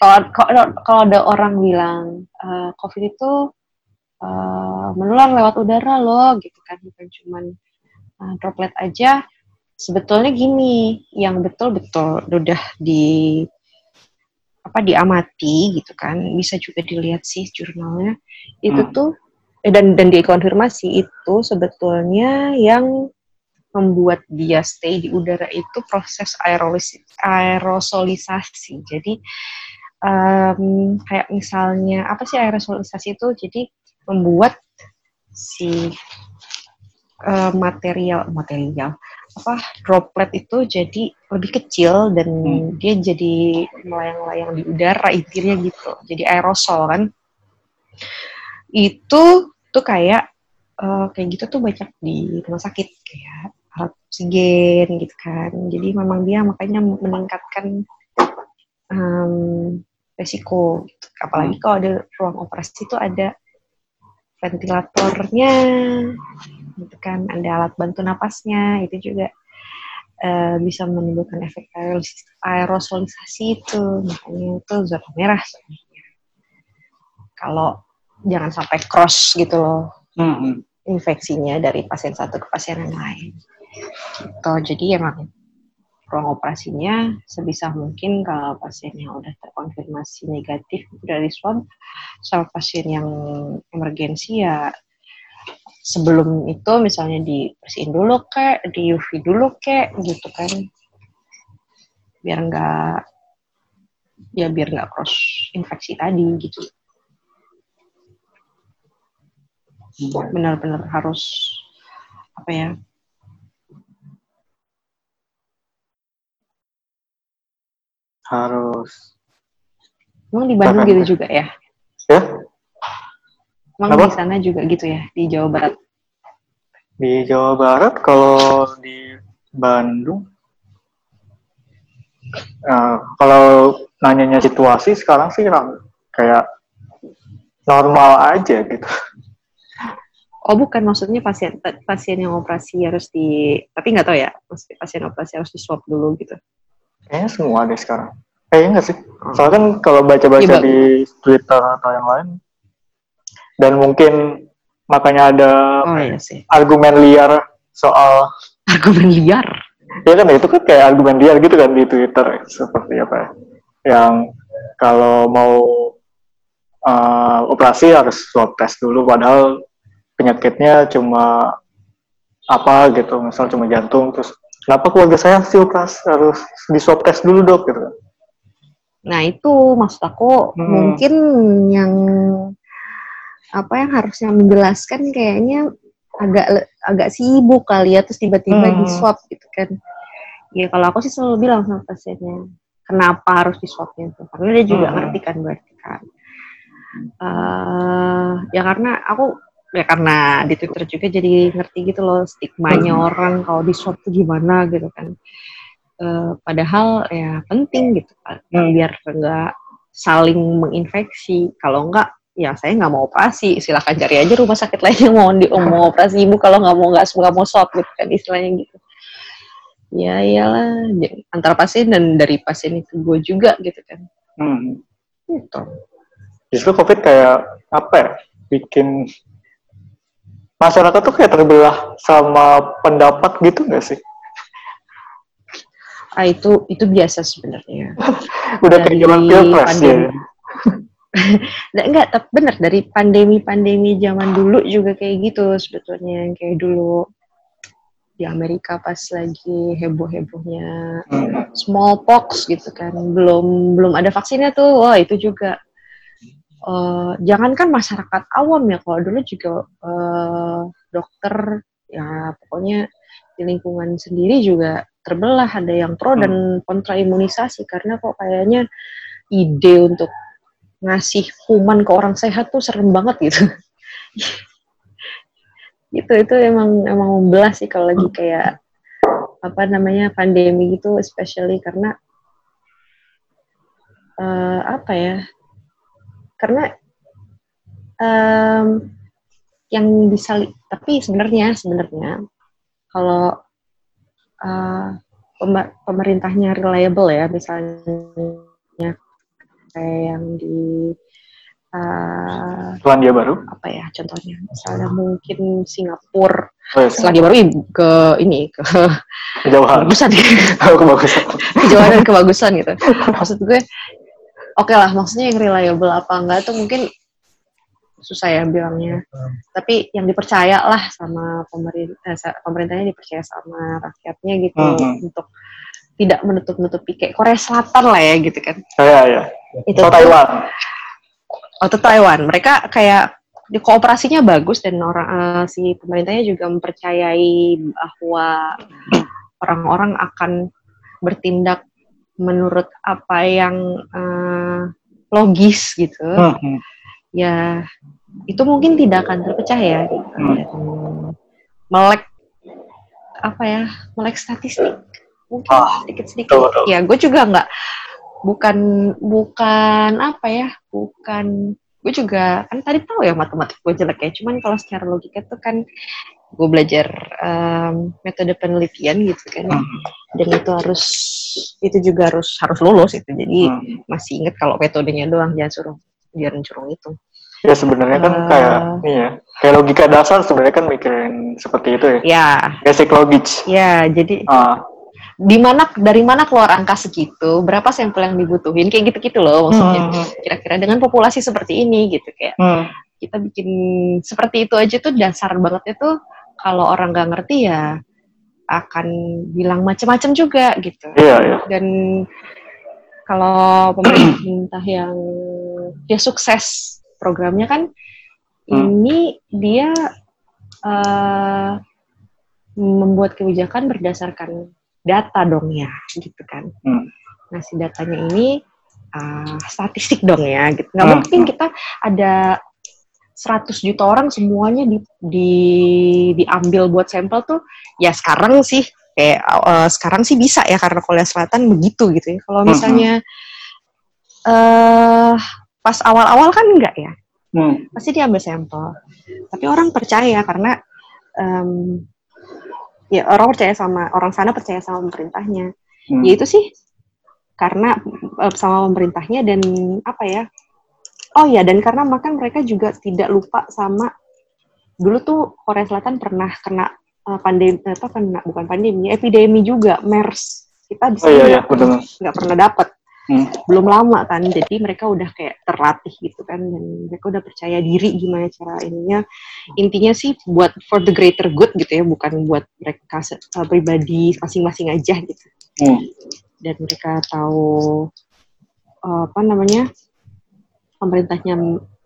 kalau kalau ada orang bilang uh, COVID itu uh, menular lewat udara loh gitu kan bukan cuma uh, droplet aja sebetulnya gini yang betul-betul udah di apa diamati gitu kan bisa juga dilihat sih jurnalnya itu hmm. tuh dan dan dikonfirmasi itu sebetulnya yang membuat dia stay di udara itu proses aerosolisasi. Jadi um, kayak misalnya apa sih aerosolisasi itu? Jadi membuat si uh, material material apa droplet itu jadi lebih kecil dan hmm. dia jadi melayang-layang di udara intinya gitu. Jadi aerosol kan. Itu tuh kayak uh, kayak gitu tuh banyak di rumah sakit kayak alat oksigen gitu kan. Jadi memang dia makanya meningkatkan um, resiko. Gitu. Apalagi kalau ada ruang operasi itu ada ventilatornya, gitu kan, ada alat bantu napasnya, itu juga uh, bisa menimbulkan efek aerosolisasi itu, makanya itu zona merah sebenarnya. Kalau jangan sampai cross gitu loh, mm -hmm. infeksinya dari pasien satu ke pasien yang lain. Gitu. Jadi emang ruang operasinya sebisa mungkin kalau pasien yang udah terkonfirmasi negatif dari swab sama pasien yang emergensi ya sebelum itu misalnya dibersihin dulu kek, di UV dulu kek gitu kan. Biar nggak ya biar nggak cross infeksi tadi gitu. Benar-benar harus apa ya harus Emang di Bandung gitu juga ya? Ya. Emang Apa? di sana juga gitu ya, di Jawa Barat? Di Jawa Barat, kalau di Bandung, nah, kalau nanyanya situasi sekarang sih kayak normal aja gitu. Oh bukan, maksudnya pasien pasien yang operasi harus di, tapi nggak tahu ya, maksudnya pasien operasi harus di swab dulu gitu. Kayaknya semua deh sekarang. Kayaknya nggak sih? Hmm. Soalnya kan kalau baca-baca ya, di Twitter atau yang lain, dan mungkin makanya ada oh, iya sih. argumen liar soal argumen liar. Ya kan itu kan kayak argumen liar gitu kan di Twitter seperti apa ya? Yang kalau mau uh, operasi harus swab test dulu padahal penyakitnya cuma apa gitu, misal cuma jantung terus kenapa keluarga saya sih operasi harus di swab test dulu dok gitu nah itu maksud aku hmm. mungkin yang apa yang harusnya menjelaskan kayaknya agak agak sibuk kali ya terus tiba-tiba hmm. di swab gitu kan ya kalau aku sih selalu bilang sama pasiennya kenapa harus di swabnya itu karena dia juga hmm. ngerti kan berarti kan uh, ya karena aku ya karena di Twitter juga jadi ngerti gitu loh stigmanya hmm. orang kalau di swab tuh gimana gitu kan. Uh, padahal ya penting gitu kan hmm. biar enggak saling menginfeksi. Kalau enggak ya saya nggak mau operasi silahkan cari aja rumah sakit lain yang mau di *laughs* mau operasi ibu kalau nggak mau nggak nggak mau swab gitu kan istilahnya gitu ya iyalah antara pasien dan dari pasien itu gue juga gitu kan hmm. gitu justru covid kayak apa ya bikin masyarakat tuh kayak terbelah sama pendapat gitu nggak sih? ah itu itu biasa sebenarnya *laughs* Udah kayak Dari zaman pilpres ya. *laughs* Nggak, enggak, tapi benar dari pandemi-pandemi zaman dulu juga kayak gitu sebetulnya yang kayak dulu di Amerika pas lagi heboh-hebohnya Hmm. smallpox gitu kan belum belum ada vaksinnya tuh wah itu juga eh jangankan masyarakat awam ya kalau dulu juga eh, dokter ya pokoknya di lingkungan sendiri juga terbelah ada yang pro dan kontra imunisasi karena kok kayaknya ide untuk ngasih kuman ke orang sehat tuh serem banget gitu. *laughs* Itu itu emang emang membelah sih kalau lagi kayak apa namanya pandemi gitu especially karena eh, apa ya karena em, yang bisa tapi sebenarnya sebenarnya kalau pemer- pemerintahnya reliable ya misalnya kayak yang di eh, Selandia Baru. apa ya contohnya misalnya mungkin Singapura Oh, ya, setelah dia baru ke ini ke kejauhan. kebagusan Oh, *laughs* kebagusan. kejauhan dan kebagusan gitu maksud gue oke lah maksudnya yang reliable apa enggak tuh mungkin susah ya bilangnya tapi yang dipercaya lah sama pemerintah pemerintahnya dipercaya sama rakyatnya gitu Mhm. untuk tidak menutup-nutupi kayak Korea Selatan lah ya gitu kan Ya, ya. itu Oh, tuh- Taiwan. atau Taiwan. Mereka kayak di kooperasinya bagus dan orang eh, si pemerintahnya juga mempercayai bahwa orang-orang akan bertindak menurut apa yang eh, logis gitu. Hmm. Ya itu mungkin tidak akan terpecah ya. gitu. Hmm. Melek apa ya melek statistik mungkin Ah, sedikit-sedikit. betul, betul. Ya gue juga nggak bukan bukan apa ya bukan gue juga kan tadi tahu ya matematik gue jelek ya cuman kalau secara logika tuh kan gue belajar em, metode penelitian gitu kan Hmm. dan itu harus itu juga harus harus lulus itu jadi Hmm. masih inget kalau metodenya doang jangan suruh jangan curung itu Ya sebenarnya kan Eh. kayak ini ya, kayak logika dasar sebenarnya kan mikirin seperti itu ya. ya Basic logic. ya jadi Ah, di mana dari mana keluar angka segitu berapa sampel yang dibutuhin kayak gitu-gitu loh maksudnya Hmm. kira-kira dengan populasi seperti ini gitu kayak hmm. kita bikin seperti itu aja tuh dasar banget itu kalau orang nggak ngerti ya akan bilang macam-macam juga gitu Iya, iya. dan kalau *clears throat* pemerintah yang dia sukses programnya kan Hmm. ini dia eh, membuat kebijakan berdasarkan data dong ya gitu kan Hmm. ngasih datanya ini eh, statistik dong ya gitu nggak Hmm. mungkin kita ada 100 juta orang semuanya di, di- diambil buat sampel tuh ya sekarang sih kayak eh, sekarang sih bisa ya karena Korea Selatan begitu gitu ya. Kalau Hmm, misalnya eh pas awal-awal kan enggak ya? Hmm. pasti diambil sampel. Tapi orang percaya karena em, ya orang percaya sama orang sana percaya sama pemerintahnya. Hmm. ya itu sih karena eh, sama pemerintahnya dan apa ya oh ya dan karena makan mereka juga tidak lupa sama dulu tuh Korea Selatan pernah kena eh, pandemi apa kena bukan pandemi epidemi juga MERS. Kita di Oh iya, sini iya, nggak pernah dapat Hmm. belum lama kan jadi mereka udah kayak terlatih gitu kan dan mereka udah percaya diri gimana cara ininya. Intinya sih buat for the greater good gitu ya bukan buat mereka uh, pribadi masing-masing aja gitu. Hmm. dan mereka tahu uh, apa namanya pemerintahnya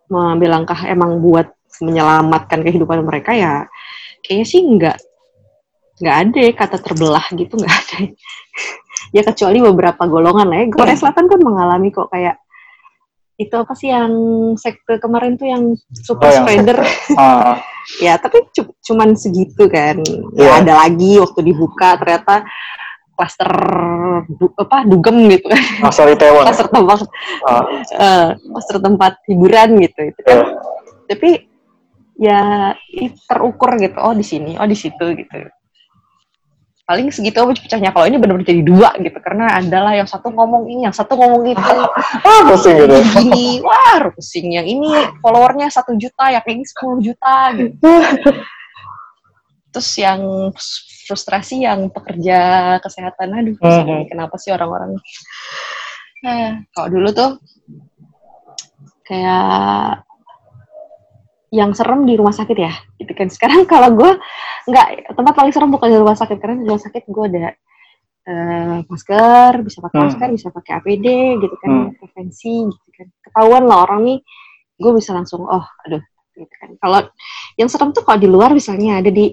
mengambil langkah emang buat menyelamatkan kehidupan mereka ya kayaknya sih nggak nggak ada ya kata terbelah gitu nggak ada. Ya kecuali beberapa golongan lah ya. Korea Selatan kan mengalami kok kayak itu apa sih yang sekte kemarin tuh yang super Oh, spreader? *laughs* Ah, ya tapi cu- cuman segitu kan. Iya. ya ada lagi waktu dibuka ternyata klaster du- apa dugem gitu kan. Asal Taiwan. klaster tempat. Ah, eh, klaster tempat hiburan gitu itu kan. Iya. tapi ya terukur gitu. Oh di sini oh di situ gitu. Paling segitu aja pecahnya. Kalau ini benar-benar jadi dua gitu karena adalah yang satu ngomong ini yang satu ngomong itu. *laughs* Ah, pusing gitu. gini. Wah pusing. Yang ini followernya satu juta yang ini 10 juta gitu. *laughs* Terus yang frustrasi yang pekerja kesehatan aduh Mhm. kenapa sih orang-orang nah, kalau dulu tuh kayak yang serem di rumah sakit ya gitu kan sekarang *laughs* kalau gue nggak tempat paling serem bukan di rumah sakit karena di rumah sakit gue ada eh, masker bisa pakai Hmm. masker bisa pakai APD gitu kan Hmm. prevensi gitu kan ketahuan lah orang nih gue bisa langsung oh aduh gitu kan kalau yang serem tuh kalau di luar misalnya ada di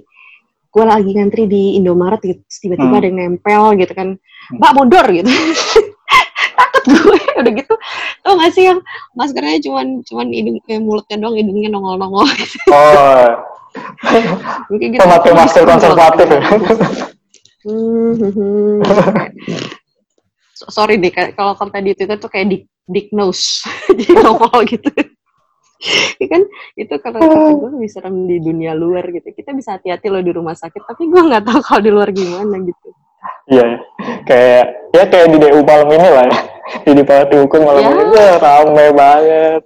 gue lagi ngantri di Indomaret gitu tiba-tiba Hmm. ada yang nempel gitu kan mbak mundur gitu *laughs* takut gue udah gitu tau gak sih yang maskernya cuman cuman hidung eh, mulutnya doang hidungnya nongol-nongol Oh, Kayak gitu. pemakai masker konservatif ya. Hmm, hmm, hmm. So- Sorry deh, kayak- kalau kalau tadi itu tuh kayak dick, dick nose, *laughs* jadi nongol gitu. Ya kan itu kalau kata gue lebih serem di dunia luar gitu. Kita bisa hati-hati loh di rumah sakit, tapi gue nggak tahu *laughs* kalau di luar gimana gitu. Iya, ya. kayak ya kayak di DU malam ini lah ya. *laughs* Di Dipati Hukum malam Ya. ini ya, rame banget.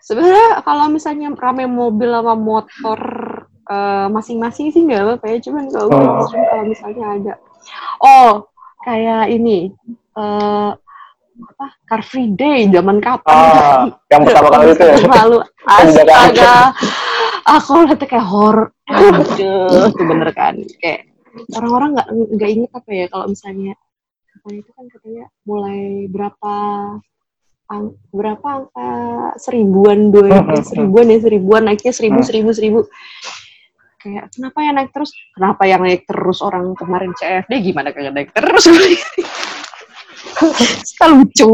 Sebenarnya kalau misalnya rame mobil sama motor eh, masing-masing sih nggak apa-apa ya. Cuman kalau Oh. kalau misalnya ada, oh kayak ini eh apa Car Free Day zaman kapan? Ah, yang pertama kali itu ya. Lalu astaga, aku lihat kayak. Aduh, itu bener kan? Kayak orang-orang nggak nggak inget apa ya kalau misalnya apa itu kan katanya mulai berapa ang- berapa angka seribuan dua Hmm, hmm, seribuan ya seribuan naiknya seribu Hmm. seribu seribu kayak kenapa yang naik terus kenapa yang naik terus orang kemarin CFD gimana kayak naik terus *laughs* lucu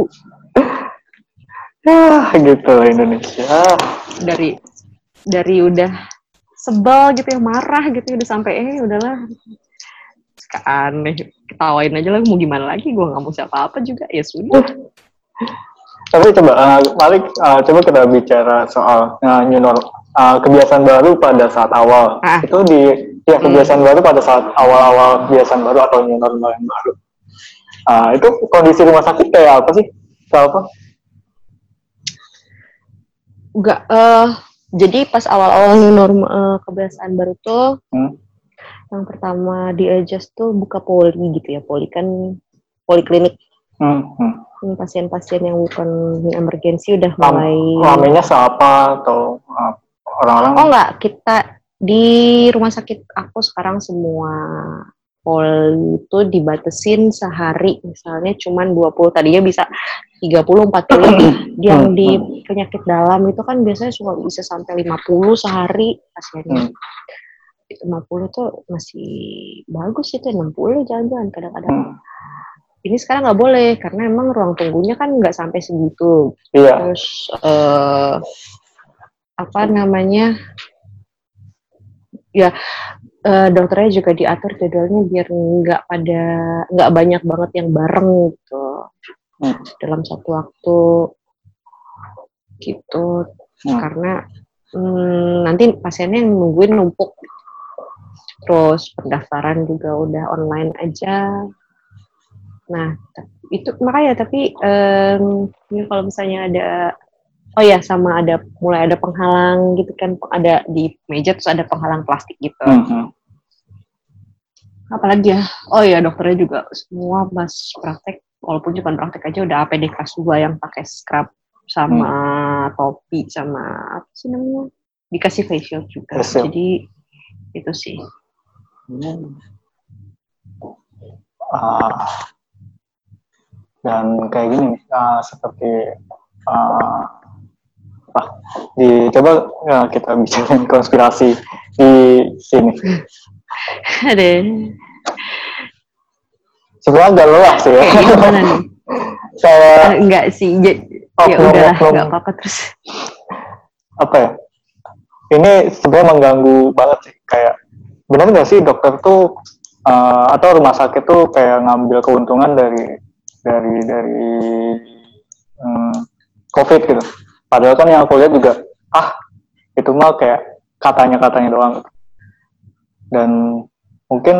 Ya, gitu lah Indonesia. dari dari udah sebel gitu ya marah gitu udah sampai eh udahlah aneh ketawain aja lah mau gimana lagi gue nggak mau siapa apa juga ya sudah Tapi coba, uh, Malik, uh, coba kita bicara soal uh, new normal, uh, kebiasaan baru pada saat awal. Ah. Itu di, ya kebiasaan baru pada saat awal-awal kebiasaan baru atau new normal yang baru. Uh, itu kondisi rumah sakit kayak apa sih? Kayak apa? Enggak, eh jadi pas awal-awal normal eh, kebiasaan baru tuh, Hmm. yang pertama di adjust tuh buka poli gitu ya, poli kan poliklinik Hmm, hmm. Pasien-pasien yang bukan emergensi udah mulai. Ramenya siapa atau uh, orang-orang? Oh enggak, kita di rumah sakit aku sekarang semua poli itu dibatesin sehari misalnya cuman 20 tadinya bisa 30 40 *coughs* yang Hmm, di penyakit dalam itu kan biasanya suka bisa sampai 50 sehari pasiennya. Hmm. 50 tuh masih bagus itu 60 jangan-jangan kadang-kadang. Hmm. Ini sekarang nggak boleh karena emang ruang tunggunya kan nggak sampai segitu. Iya. Terus eh apa namanya? Ya eh, dokternya juga diatur jadwalnya biar nggak pada nggak banyak banget yang bareng gitu. Hmm. dalam satu waktu. Gitu. Hmm. karena hmm, nanti pasiennya yang nungguin numpuk. Terus pendaftaran juga udah online aja. Nah itu makanya tapi em, ini kalau misalnya ada oh ya sama ada mulai ada penghalang gitu kan ada di meja terus ada penghalang plastik gitu. Hmm, hmm. apalagi ya? Oh ya dokternya juga semua pas praktek walaupun cuma praktek aja udah APD kelas 2 yang pakai scrub sama topi sama apa sih namanya? Dikasih facial juga. Facial. jadi itu sih. Ah, dan kayak gini ah, seperti ah, apa? Di coba ya, kita bicarain konspirasi di sini. ada Sebenarnya agak lelah sih ya. gimana nih *laughs* Saya Eh, enggak sih ja- Oh, ya udahlah belum. nggak apa-apa terus apa ya? Ini sebenarnya mengganggu banget sih. Kayak benar nggak sih dokter tuh eh, atau rumah sakit tuh kayak ngambil keuntungan dari dari dari hmm, COVID gitu. Padahal kan yang aku lihat juga ah itu mah kayak katanya katanya doang. Dan mungkin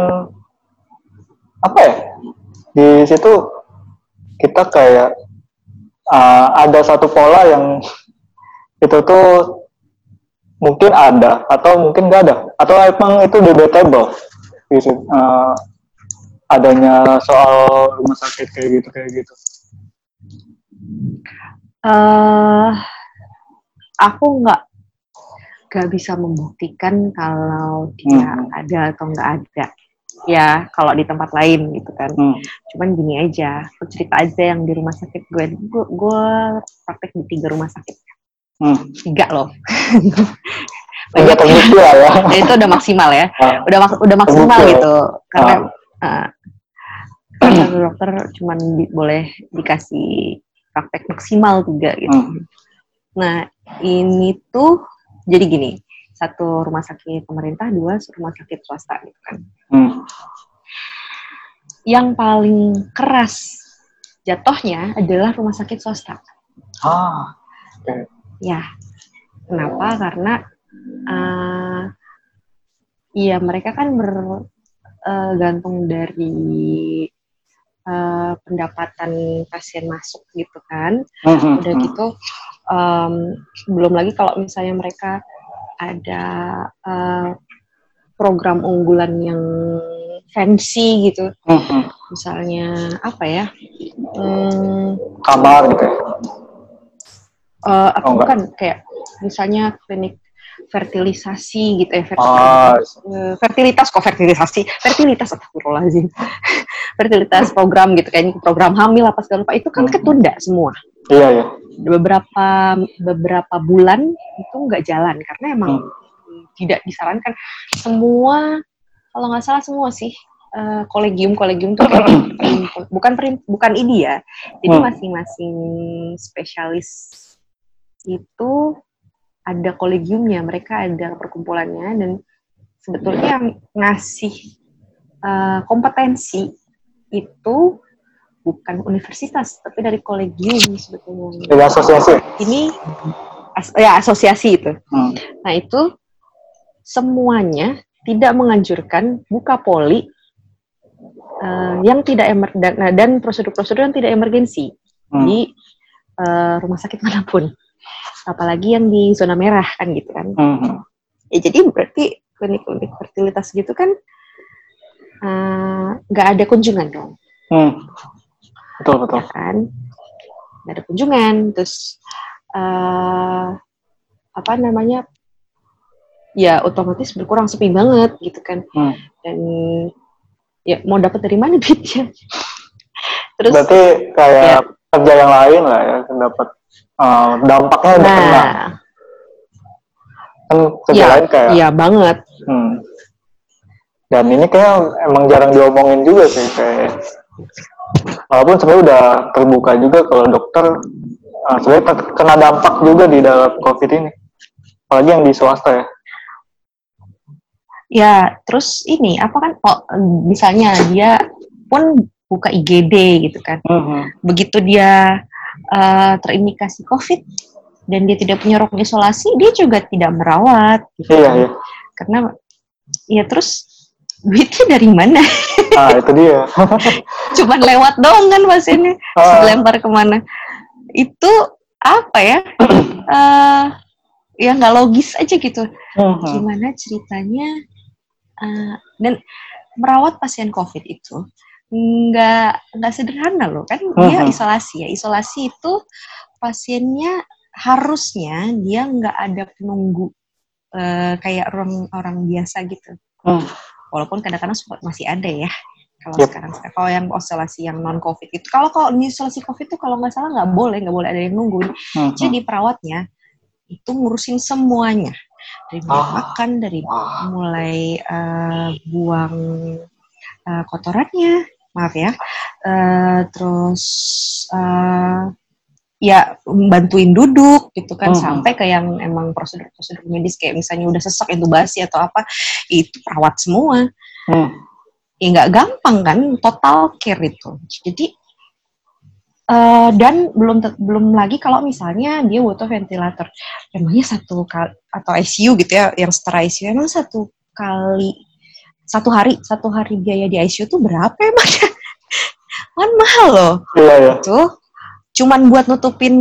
apa ya di situ kita kayak uh, ada satu pola yang *laughs* itu tuh mungkin ada atau mungkin nggak ada atau emang itu debatable gitu uh, adanya soal rumah sakit kayak gitu kayak gitu uh, aku nggak nggak bisa membuktikan kalau dia hmm. ada atau nggak ada ya kalau di tempat lain gitu kan hmm. cuman gini aja aku cerita aja yang di rumah sakit gue gue, gue praktek di tiga rumah sakit hmm. tiga loh *laughs* lah ya *laughs* itu udah maksimal ya ah. udah mak udah maksimal terbukti. gitu karena ah. uh, dokter cuman di, boleh dikasih praktek maksimal tiga gitu hmm. nah ini tuh jadi gini satu rumah sakit pemerintah, dua rumah sakit swasta gitu kan. Hmm. Yang paling keras jatuhnya adalah rumah sakit swasta. Ah, okay. Ya, kenapa? Karena uh, ya mereka kan bergantung uh, dari uh, pendapatan pasien masuk gitu kan. -hmm. Udah gitu, um, belum lagi kalau misalnya mereka ada uh, program unggulan yang fancy gitu. Mm-hmm. Misalnya apa ya? Hmm, Kamar gitu. Uh, apa oh, bukan kayak misalnya klinik fertilisasi gitu ya fertilitas, oh. fertilitas kok fertilisasi fertilitas astagfirullahaladzim fertilitas program gitu kayaknya program hamil apa segala macam itu kan mm-hmm. ketunda semua iya iya beberapa beberapa bulan itu nggak jalan karena emang hmm. tidak disarankan semua kalau nggak salah semua sih uh, kolegium kolegium tuh kayak bukan bukan ini ya jadi hmm. masing-masing spesialis itu ada kolegiumnya mereka ada perkumpulannya dan sebetulnya yang ngasih uh, kompetensi itu bukan universitas tapi dari kolegium sebetulnya. Dari asosiasi. Ini as, ya asosiasi itu. Hmm. Nah itu semuanya tidak menganjurkan buka poli uh, yang tidak emer dan, nah, dan prosedur-prosedur yang tidak emergensi hmm. di uh, rumah sakit mana pun, apalagi yang di zona merah kan gitu kan. Hmm. Ya jadi berarti klinik-klinik fertilitas gitu kan nggak uh, ada kunjungan dong. Hmm. Betul betul. Ya kan? Nggak ada kunjungan. Terus uh, apa namanya? Ya otomatis berkurang sepi banget gitu kan. Hmm. dan ya mau dapat dari mana *laughs* duitnya? Terus berarti kayak ya. kerja yang lain lah ya dapat uh, dampaknya udah nah, kena. Kan kerja ya, lain kayak iya banget. Hmm. Dan ini kayak emang jarang diomongin juga sih kayak walaupun sebenarnya udah terbuka juga kalau dokter uh, sebenarnya kena dampak juga di dalam covid ini apalagi yang di swasta ya ya terus ini apa kan oh, misalnya dia pun buka IGD gitu kan uh-huh. begitu dia uh, terindikasi covid dan dia tidak punya ruang isolasi dia juga tidak merawat gitu iya, kan. iya. karena ya terus duitnya dari mana? *laughs* Ah itu dia. *laughs* Cuman lewat dong kan pasiennya, ah. lempar ke mana? Itu apa ya? uh, *clears throat* ya nggak logis aja gitu. Uh-huh. Gimana ceritanya? Uh, dan merawat pasien COVID itu nggak nggak sederhana loh kan uh-huh. dia isolasi ya isolasi itu pasiennya harusnya dia nggak ada penunggu uh, kayak orang orang biasa gitu. Uh walaupun kadang-kadang masih ada ya kalau yep. sekarang kalau yang oscilasi yang non covid itu kalau kalau isolasi covid itu kalau nggak salah nggak boleh nggak boleh ada yang nungguin hmm. jadi perawatnya itu ngurusin semuanya dari mulai oh. makan dari mulai uh, buang uh, kotorannya maaf ya uh, terus uh, ya bantuin duduk gitu kan hmm. sampai ke yang emang prosedur-prosedur medis kayak misalnya udah sesak intubasi atau apa itu perawat semua hmm. ya nggak gampang kan total care itu jadi uh, dan belum belum lagi kalau misalnya dia butuh ventilator emangnya satu kali atau ICU gitu ya yang setara ICU emang satu kali satu hari satu hari biaya di ICU tuh berapa emangnya *laughs* kan mahal loh iya, iya. tuh cuman buat nutupin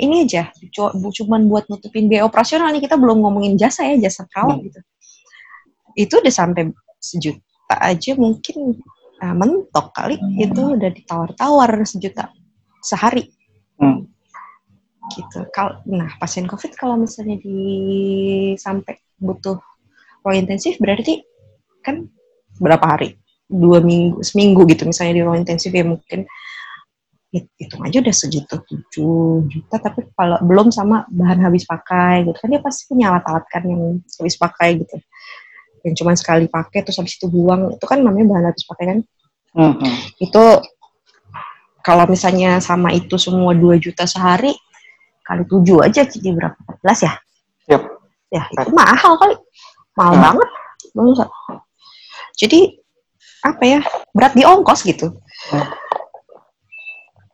ini aja, cuman buat nutupin biaya operasional nih kita belum ngomongin jasa ya jasa perawat hmm. gitu. Itu udah sampai sejuta aja mungkin uh, mentok kali hmm. itu udah ditawar-tawar sejuta sehari. Hmm. Gitu. Kal nah pasien COVID kalau misalnya di sampai butuh ruang intensif berarti kan berapa hari? Dua minggu, seminggu gitu misalnya di ruang intensif ya mungkin itu aja udah segitu tujuh juta tapi kalau belum sama bahan habis pakai gitu. Kan dia pasti punya alat-alat kan yang habis pakai gitu. Yang cuma sekali pakai terus habis itu buang. Itu kan namanya bahan habis pakai kan? Mm-hmm. itu kalau misalnya sama itu semua dua juta sehari kali tujuh aja jadi berapa? 14 ya? Yep. ya itu mahal kali. Mahal hmm. banget. Banget jadi apa ya berat di ongkos gitu. Hmm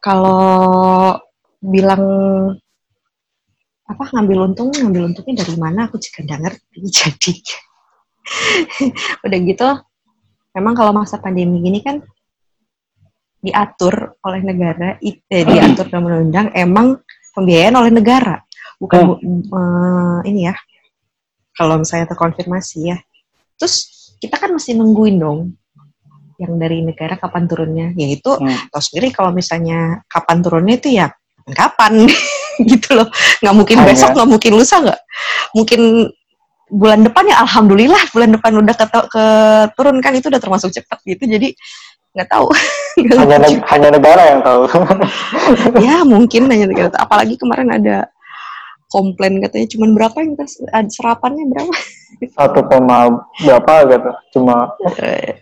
kalau bilang apa ngambil untung ngambil untungnya dari mana? Aku juga nggak ngerti *laughs* jadi udah gitu memang kalau masa pandemi gini kan diatur oleh negara eh, *clears throat* diatur dalam undang-undang emang pembiayaan oleh negara bukan hmm. uh, ini ya kalau misalnya terkonfirmasi ya. Terus kita kan mesti nungguin dong yang dari negara kapan turunnya. Yaitu hmm. tahu sendiri kalau misalnya kapan turunnya itu ya kapan? *laughs* Gitu loh. Nggak mungkin Hanya. besok nggak mungkin lusa nggak. Mungkin bulan depan ya alhamdulillah bulan depan udah ke, ke turun kan itu udah termasuk cepat gitu. Jadi nggak tahu. *laughs* Hanya, ne hanya negara yang tahu. *laughs* Ya mungkin hanya negara. Apalagi kemarin ada komplain katanya cuma berapa yang tes serapannya berapa satu koma berapa gitu. Cuma eh,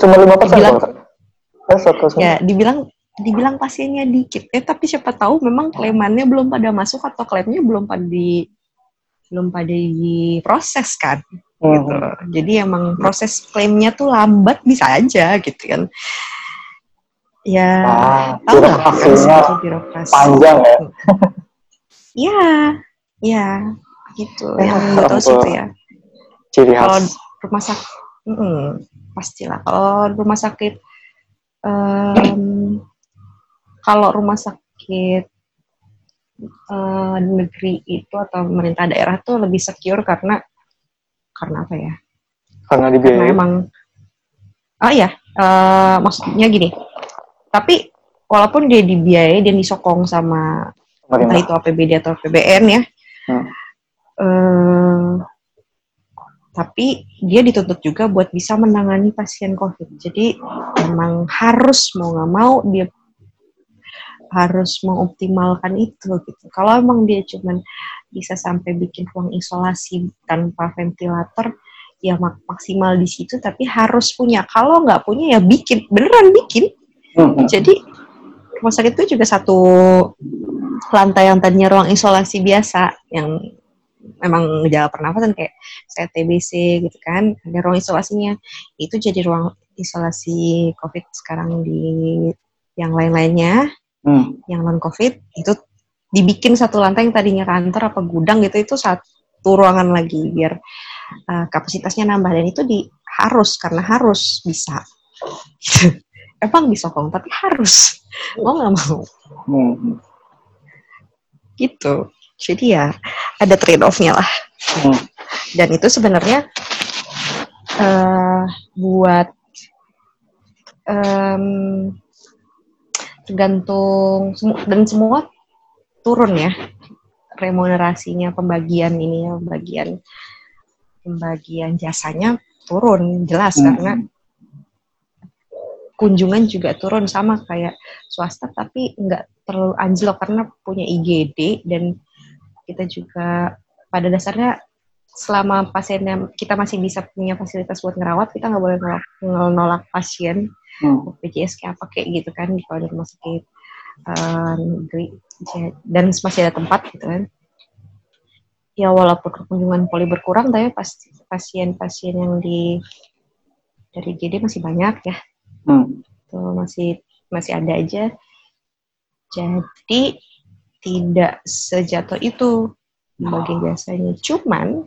cuma lima persen eh, satu ya dibilang dibilang pasiennya dikit. Eh tapi siapa tahu memang klaimannya belum pada masuk atau klaimnya belum pada di belum pada diproses kan hmm. gitu jadi emang proses klaimnya tuh lambat bisa aja gitu kan. Ya ah, tahu birokrasinya panjang ya. Iya, *laughs* iya, gitu. Ya, *laughs* yang betul sih itu ya. Ciri khas. Kalau rumah sakit, mm, pastilah. Kalau rumah sakit, um, kalau rumah sakit uh, negeri itu atau pemerintah daerah tuh lebih secure karena karena apa ya? Karena dibiayai. Karena emang, oh ya, uh, maksudnya gini. Tapi walaupun dia dibiayai dan disokong sama entah itu APBD atau APBN ya. Hmm. Uh, tapi dia dituntut juga buat bisa menangani pasien COVID. Jadi memang harus mau nggak mau dia harus mengoptimalkan itu gitu. Kalau emang dia cuman bisa sampai bikin ruang isolasi tanpa ventilator, ya mak maksimal di situ. Tapi harus punya. Kalau nggak punya ya bikin, beneran bikin. Hmm. Jadi rumah sakit itu juga satu lantai yang tadinya ruang isolasi biasa yang memang ngejala pernafasan kayak saya TBC gitu kan ada ruang isolasinya. Itu jadi ruang isolasi COVID sekarang di yang lain-lainnya hmm. yang non COVID itu dibikin satu lantai yang tadinya kantor apa gudang gitu itu satu ruangan lagi biar uh, kapasitasnya nambah. Dan itu di harus karena harus bisa. *laughs* Emang disokong tapi harus. Mau nggak mau. Hmm. Gitu jadi ya ada trade offnya lah hmm. dan itu sebenarnya uh, buat um, tergantung dan semua turun ya remunerasinya pembagian ini ya pembagian pembagian jasanya turun jelas hmm. karena kunjungan juga turun sama kayak swasta tapi nggak terlalu anjlok karena punya IGD dan kita juga pada dasarnya selama pasiennya kita masih bisa punya fasilitas buat ngerawat kita nggak boleh nolak, nolak pasien hmm. BPJS kayak apa kayak gitu kan kalau di rumah sakit uh, negeri dan masih ada tempat gitu kan ya walaupun kunjungan poli berkurang tapi pasti pasien-pasien yang di dari IGD masih banyak ya hmm. tuh masih masih ada aja jadi tidak sejatuh itu bagian jasanya cuman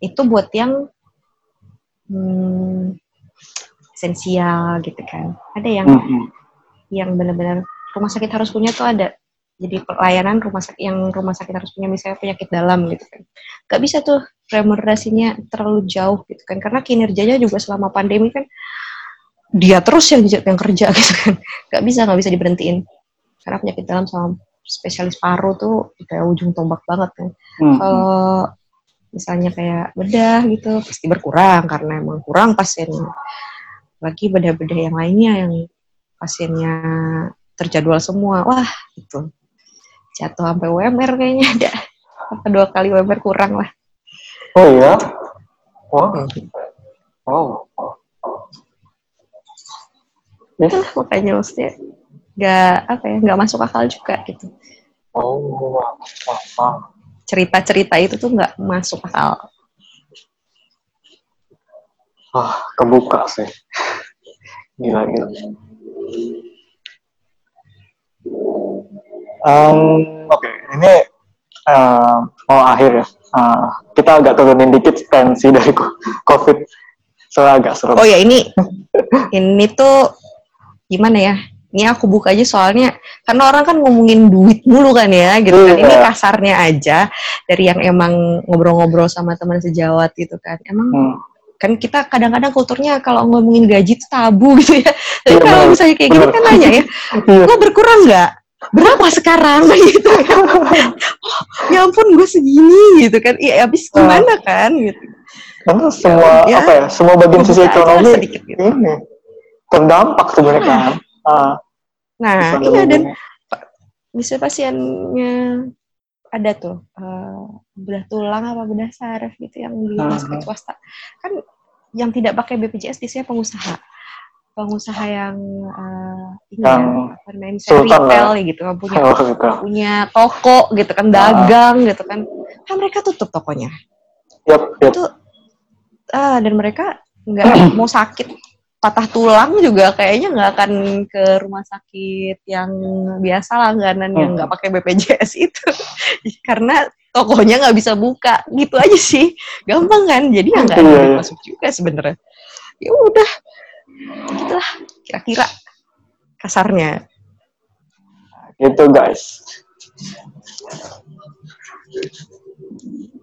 itu buat yang hmm, esensial gitu kan. Ada yang hmm. yang benar-benar rumah sakit harus punya tuh ada. Jadi pelayanan rumah sakit yang rumah sakit harus punya misalnya penyakit dalam gitu kan. Nggak bisa tuh remunerasinya terlalu jauh gitu kan. Karena kinerjanya juga selama pandemi kan dia terus yang yang kerja *laughs* gitu kan. Nggak bisa nggak bisa diberhentiin. Karena penyakit dalam sama spesialis paru tuh kayak ujung tombak banget kan. Hmm. kalau misalnya kayak bedah gitu pasti berkurang karena emang kurang pasiennya lagi bedah-bedah yang lainnya yang pasiennya terjadwal semua. Wah itu. Jatuh sampai UMR kayaknya *laughs* ada. Apa dua kali UMR kurang lah. Oh iya wow wow. Itulah makanya maksudnya nggak apa ya nggak masuk akal juga gitu oh cerita-cerita itu tuh nggak masuk akal ah kebuka sih gila gila Um, Oke, okay. ini uh, mau akhir ya. Uh, kita agak turunin dikit tensi dari COVID. Soalnya agak seru. Oh ya ini, ini tuh gimana ya? Ini aku buka aja soalnya karena orang kan ngomongin duit mulu kan ya, gitu kan. Ini iya. kasarnya aja dari yang emang ngobrol-ngobrol sama teman sejawat gitu kan. Emang hmm. kan kita kadang-kadang kulturnya kalau ngomongin gaji itu tabu gitu ya. Tapi iya, kalau misalnya kayak gini kan nanya ya, iya. lo berkurang nggak? berapa sekarang *laughs* gitu oh, ya ampun gue segini gitu kan iya habis gimana kan gitu karena semua ya, apa ya semua bagian sisi ekonomi sedikit, gitu. ini terdampak sebenarnya kan uh, nah iya dan bisa pasiennya ada tuh uh, bedah tulang apa bedah saraf gitu yang di rumah swasta kan yang tidak pakai BPJS biasanya pengusaha. Pengusaha yang uh, yang ya, main retail ya, gitu kan punya *laughs* oh, gitu. punya toko gitu kan dagang gitu kan. Kan mereka tutup tokonya. Yep, yep. itu uh, dan mereka nggak *clears throat* mau sakit patah tulang juga kayaknya nggak akan ke rumah sakit yang biasa langganan hmm. yang nggak pakai BPJS itu. *laughs* Karena tokonya nggak bisa buka. Gitu aja sih. Gampang kan? Jadi ya nggak ada iya, iya. masuk juga sebenarnya. Ya udah. Gitulah kira-kira kasarnya. Gitu guys.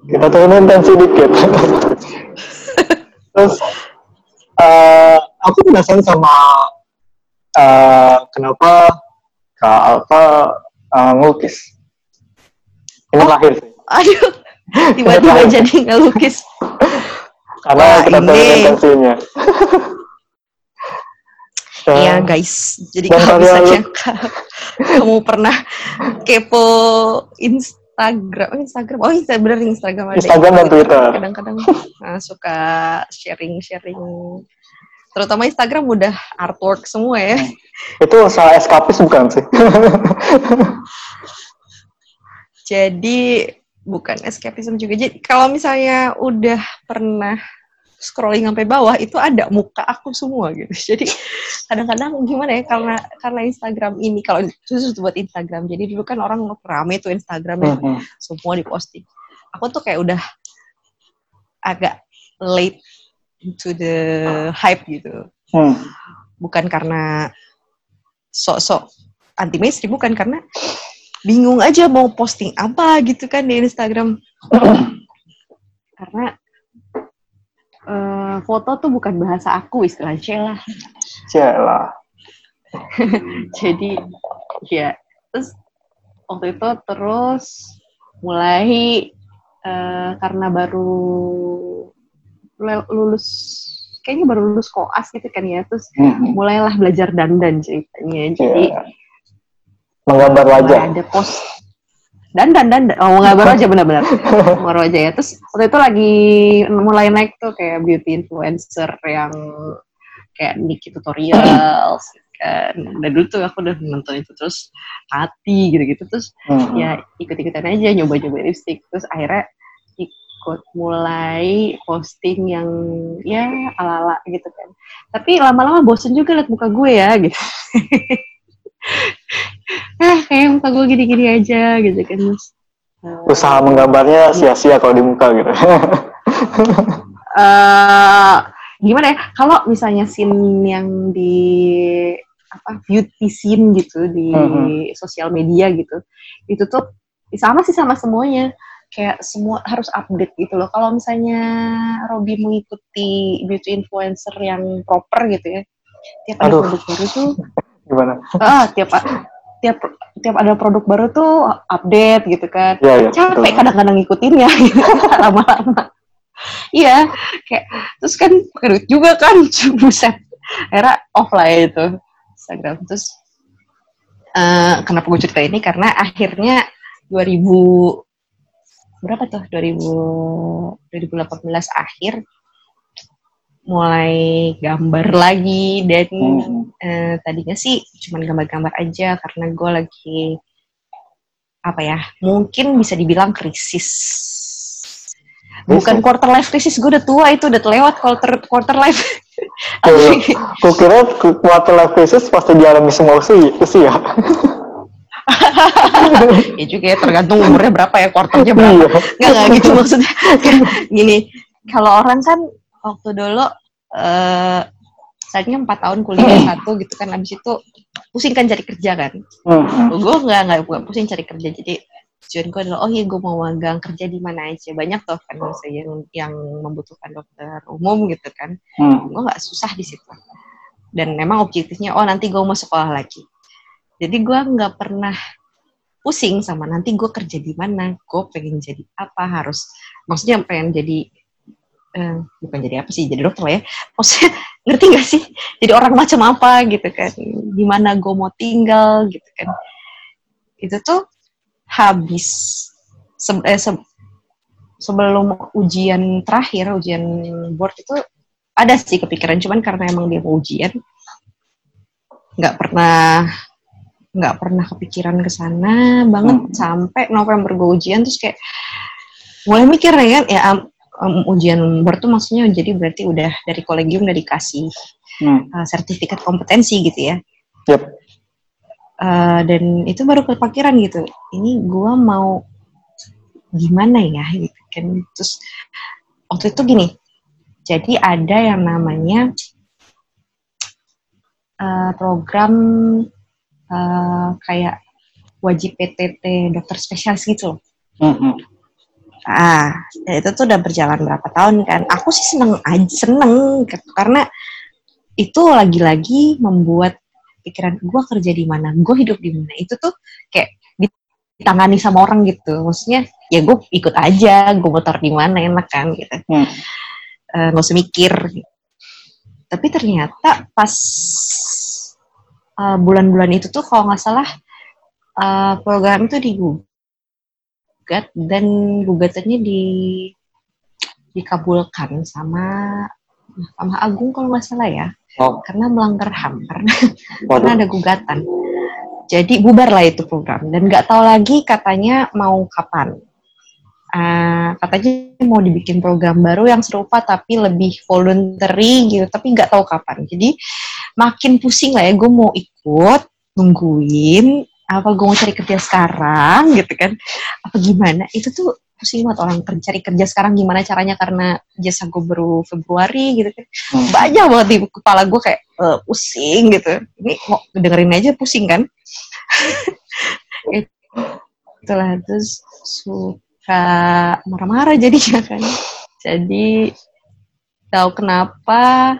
Kita turunin tensi dikit *laughs* terus uh, aku penasaran sama uh, kenapa Kak Alfa uh, ngelukis? Ini oh, lahir. sih aduh. *laughs* Tiba-tiba jadi ngelukis. Karena Wah, kita turunin tensinya *laughs* Iya guys, jadi kalau misalnya *laughs* kamu pernah kepo Instagram, oh Instagram, oh Instagram bener Instagram ada. Instagram dan Twitter. Kadang-kadang nah, suka sharing-sharing, terutama Instagram udah artwork semua ya. Itu salah eskapis bukan sih? *laughs* jadi bukan escapism juga. Jadi kalau misalnya udah pernah scrolling sampai bawah itu ada muka aku semua gitu. *laughs* Jadi kadang-kadang gimana ya karena karena Instagram ini kalau khusus buat Instagram. Jadi dulu kan orang rame tuh Instagramnya mm -hmm. semua diposting. Aku tuh kayak udah agak late to the hype gitu. Mm. Bukan karena sok-sok anti mainstream bukan karena bingung aja mau posting apa gitu kan di Instagram. *coughs* karena uh, foto tuh bukan bahasa aku istilah Cela. Cela. *laughs* Jadi ya terus waktu itu terus mulai uh, karena baru lulus kayaknya baru lulus koas gitu kan ya terus hmm. mulailah belajar dandan ceritanya. Jadi yeah. menggambar wajah. ada post dan dan dan oh nggak baru aja benar-benar. *laughs* Baru aja ya. Terus waktu itu lagi mulai naik tuh kayak beauty influencer yang kayak Niki tutorials kan. Dan dulu tuh aku udah nonton itu terus hati gitu-gitu. Terus hmm. ya ikut-ikutan aja nyoba-nyoba lipstick. Terus akhirnya ikut mulai posting yang ya ala-ala gitu kan. Tapi lama-lama bosen juga liat muka gue ya gitu. Eh *laughs* kayak muka gue gini-gini aja gitu kan mas. Usaha menggambarnya sia-sia kalau di muka gitu. Uh, *laughs* gimana ya? Kalau misalnya scene yang di apa beauty scene gitu di Mhm. sosial media gitu itu tuh sama sih sama semuanya kayak semua harus update gitu loh kalau misalnya Robby mengikuti beauty influencer yang proper gitu ya tiap ada Aduh. produk baru tuh Gimana? ah tiap tiap tiap ada produk baru tuh update gitu kan Iya, iya. capek kadang-kadang ngikutinnya *laughs* lama-lama iya kayak terus kan duit juga kan *laughs* buset akhirnya off lah ya itu Instagram terus eh, kenapa gue cerita ini karena akhirnya 2000 berapa tuh 2000 2018 akhir mulai gambar lagi dan Hmm. eh, tadinya sih cuman gambar-gambar aja karena gue lagi apa ya mungkin bisa dibilang krisis bukan quarter life krisis gue udah tua itu udah lewat quarter quarter life Iya. *laughs* Kukira quarter life crisis pasti dialami semua usia, usia. *laughs* ya juga ya tergantung umurnya berapa ya quarternya berapa. Iya. nggak nggak gitu *laughs* maksudnya. *laughs* Gini kalau orang kan waktu dulu eh saatnya empat tahun kuliah satu gitu kan abis itu pusing kan cari kerja kan. Hmm. gue nggak nggak nggak pusing cari kerja. Jadi tujuan gue adalah oh iya gue mau magang kerja di mana aja. Banyak tuh kan misalnya yang yang membutuhkan dokter umum gitu kan. Hmm. gue nggak susah di situ. Dan memang objektifnya oh nanti gue mau sekolah lagi jadi gue nggak pernah pusing sama nanti gue kerja di mana gue pengen jadi apa harus maksudnya pengen jadi eh, bukan jadi apa sih jadi dokter lah ya. Maksudnya *laughs* ngerti gak sih? Jadi orang macam apa gitu kan di mana gue mau tinggal gitu kan. Itu tuh habis se- eh, se- sebelum ujian terakhir ujian board itu ada sih kepikiran cuman karena emang dia mau ujian nggak pernah nggak pernah kepikiran ke sana banget Hmm. sampai November gue ujian terus kayak mulai mikir ya kan ya am- ujian board tuh maksudnya jadi berarti udah dari kolegium udah dikasih Hmm. uh, sertifikat kompetensi gitu ya Yep. Uh, dan itu baru kepikiran gitu ini gua mau gimana ya gitu kan terus waktu itu gini jadi ada yang namanya uh, program uh, kayak wajib PTT dokter spesialis gitu loh Hmm. Hmm. Ah, itu tuh udah berjalan berapa tahun kan? Aku sih seneng aja, seneng gitu. karena itu lagi-lagi membuat pikiran gue kerja di mana, gue hidup di mana. Itu tuh kayak ditangani sama orang gitu. Maksudnya ya gue ikut aja, gue motor di mana enak kan gitu. Hmm. Eh, nggak usah mikir. Tapi ternyata pas eh, bulan-bulan itu tuh kalau nggak salah eh, program itu digugat dan gugatannya di dikabulkan sama Mahkamah Agung kalau nggak salah ya. Oh, karena melanggar HAM *laughs* karena karena ada gugatan. Jadi bubar lah itu program. Dan nggak tahu lagi katanya mau kapan. Eh, katanya mau dibikin program baru yang serupa tapi lebih voluntary gitu tapi nggak tahu kapan. Jadi makin pusing lah ya gue mau ikut nungguin apa gue mau cari kerja sekarang gitu kan. Apa gimana? Itu tuh pusing banget orang kerja cari kerja sekarang gimana caranya karena jasa gue baru Februari gitu kan. Hmm. banyak banget di kepala gue kayak eh, pusing gitu. Ini mau dengerin aja pusing kan? *laughs* Itulah terus suka marah-marah jadinya kan. Jadi tahu kenapa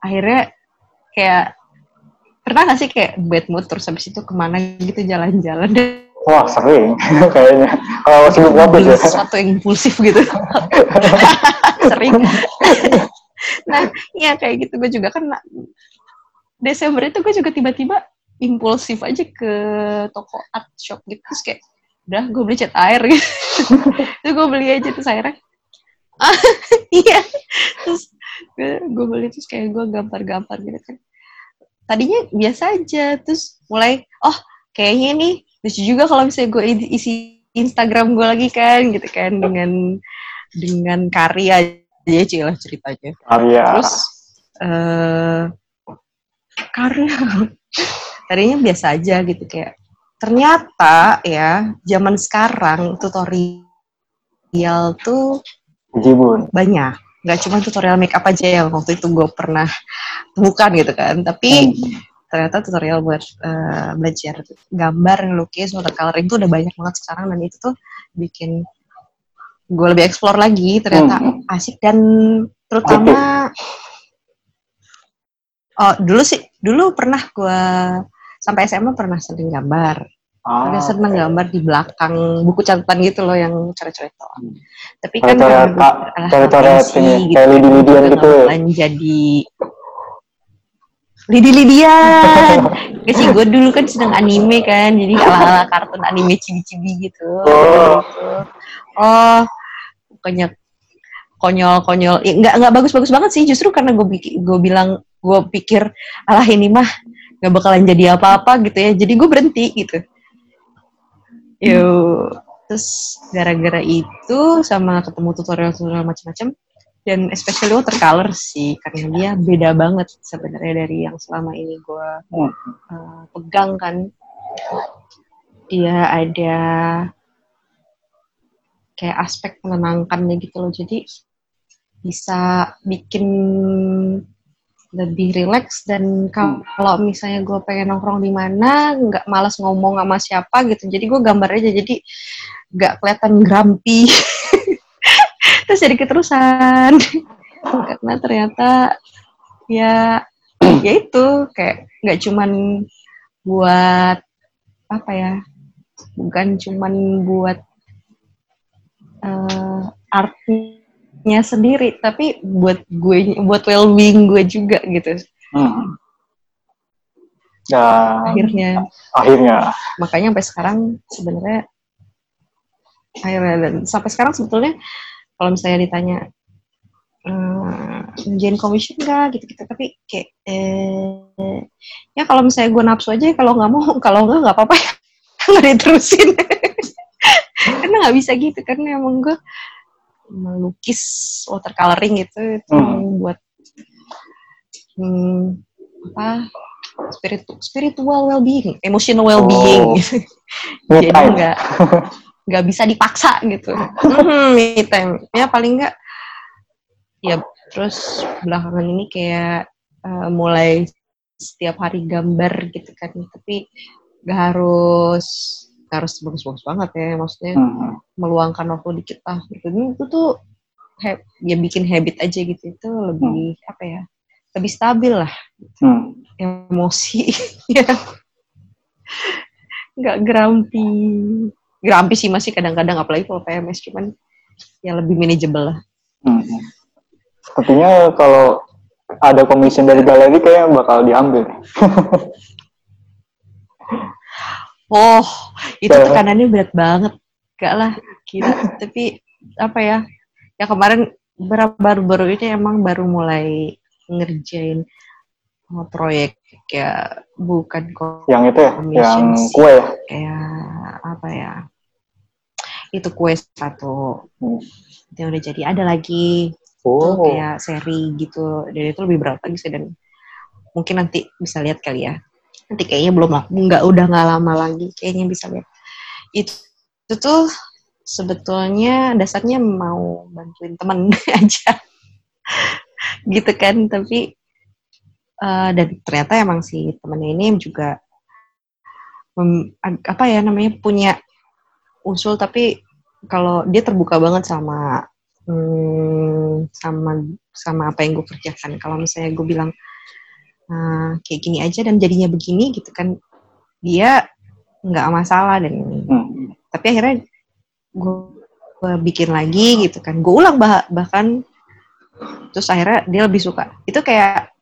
akhirnya kayak pernah gak sih kayak bad mood terus habis itu ke mana gitu jalan-jalan? Dan *laughs* Wah, sering *laughs* kayaknya. Kalau sibuk beli ya. sesuatu yang impulsif gitu. *laughs* Sering. Nah ya kayak gitu. Gue juga kan Desember itu gue juga tiba-tiba impulsif aja ke toko art shop gitu. Terus kayak udah gue beli cat air. Gitu terus gue beli aja terus akhirnya iya. Terus gue, beli terus kayak gue gambar-gambar gitu kan tadinya biasa aja terus mulai oh kayaknya nih lucu juga kalau misalnya gue isi Instagram gue lagi kan gitu kan dengan dengan karya aja cilah ceritanya Karya. terus eh karya tadinya biasa aja gitu kayak ternyata ya zaman sekarang tutorial tuh Jibun. banyak nggak cuma tutorial make up aja yang waktu itu gue pernah temukan gitu kan tapi hmm. ternyata tutorial buat uh, belajar gambar ngelukis watercoloring itu udah banyak banget sekarang dan itu tuh bikin gue lebih explore lagi ternyata hmm. asik dan terutama oh dulu sih dulu pernah gue sampai SMA pernah sering gambar Oh, Udah seneng okay. gambar di belakang buku catatan gitu loh yang coret-coret doang. Hmm. Tapi kan coret-coret ini kayak lidi-lidian gitu. jadi lidi-lidian. *laughs* Gak sih, gue dulu kan sedang anime kan, jadi ala-ala kartun anime cibi-cibi gitu. Oh, oh pokoknya konyol-konyol. Ya, nggak nggak bagus-bagus banget sih, justru karena gue gue bilang gue pikir alah ini mah nggak bakalan jadi apa-apa gitu ya, jadi gue berhenti gitu Yuk. Terus gara-gara itu sama ketemu tutorial-tutorial macam-macam dan especially watercolor sih karena dia beda banget sebenarnya dari yang selama ini gue uh, pegang kan. Dia ada kayak aspek menenangkannya gitu loh. Jadi bisa bikin lebih rileks dan kalau misalnya gue pengen nongkrong di mana nggak malas ngomong sama siapa gitu. Jadi gue gambar aja jadi nggak kelihatan grumpy. *laughs* Terus jadi keterusan. *laughs* Karena ternyata ya ya itu kayak nggak cuman buat apa ya bukan cuman buat uh, arti nya sendiri tapi buat gue buat well being gue juga gitu. Hmm. dan akhirnya. Akhirnya makanya sampai sekarang sebenarnya akhirnya dan sampai sekarang sebetulnya kalau misalnya ditanya ehm, commission enggak gitu-gitu tapi kayak eh, ya kalau misalnya gue nafsu aja kalau nggak mau *laughs* kalau nggak nggak apa-apa ya. *laughs* Nggak diterusin. *laughs* Karena nggak bisa gitu karena emang gue melukis watercoloring gitu itu hmm. buat hmm, apa spiritu spiritual well being emotional well being oh. gitu. *laughs* jadi nggak nggak bisa dipaksa gitu *laughs* hmm, me time ya paling nggak ya terus belakangan ini kayak uh, mulai setiap hari gambar gitu kan tapi nggak harus harus bagus-bagus banget ya maksudnya hmm. meluangkan waktu dikit lah gitu itu tuh ya bikin habit aja gitu itu lebih hmm. apa ya lebih stabil lah hmm. emosi *laughs* ya nggak grumpy grumpy sih masih kadang-kadang apalagi kalau PMS cuman yang lebih manageable lah hmm. sepertinya kalau ada commission dari galeri kayak bakal diambil *laughs* Oh, itu tekanannya berat banget. Gak lah, kira. *laughs* Tapi apa ya? Ya kemarin baru-baru ini emang baru mulai ngerjain oh, proyek ya bukan kok yang itu ya yang kue ya kayak apa ya itu kue satu hmm. yang udah jadi ada lagi oh. itu kayak seri gitu dan itu lebih berat lagi sih dan mungkin nanti bisa lihat kali ya nanti kayaknya belum lah nggak udah nggak lama lagi kayaknya bisa lihat. Itu, itu tuh sebetulnya dasarnya mau bantuin temen *laughs* aja. Gitu kan tapi uh, dan ternyata emang si temennya ini juga mem, apa ya namanya punya usul tapi kalau dia terbuka banget sama hmm, sama sama apa yang gue kerjakan. Kalau misalnya gue bilang uh, kayak gini aja dan jadinya begini gitu kan dia nggak masalah dan hmm. tapi akhirnya gue, gue bikin lagi gitu kan gue ulang bah bahkan terus akhirnya dia lebih suka. Itu kayak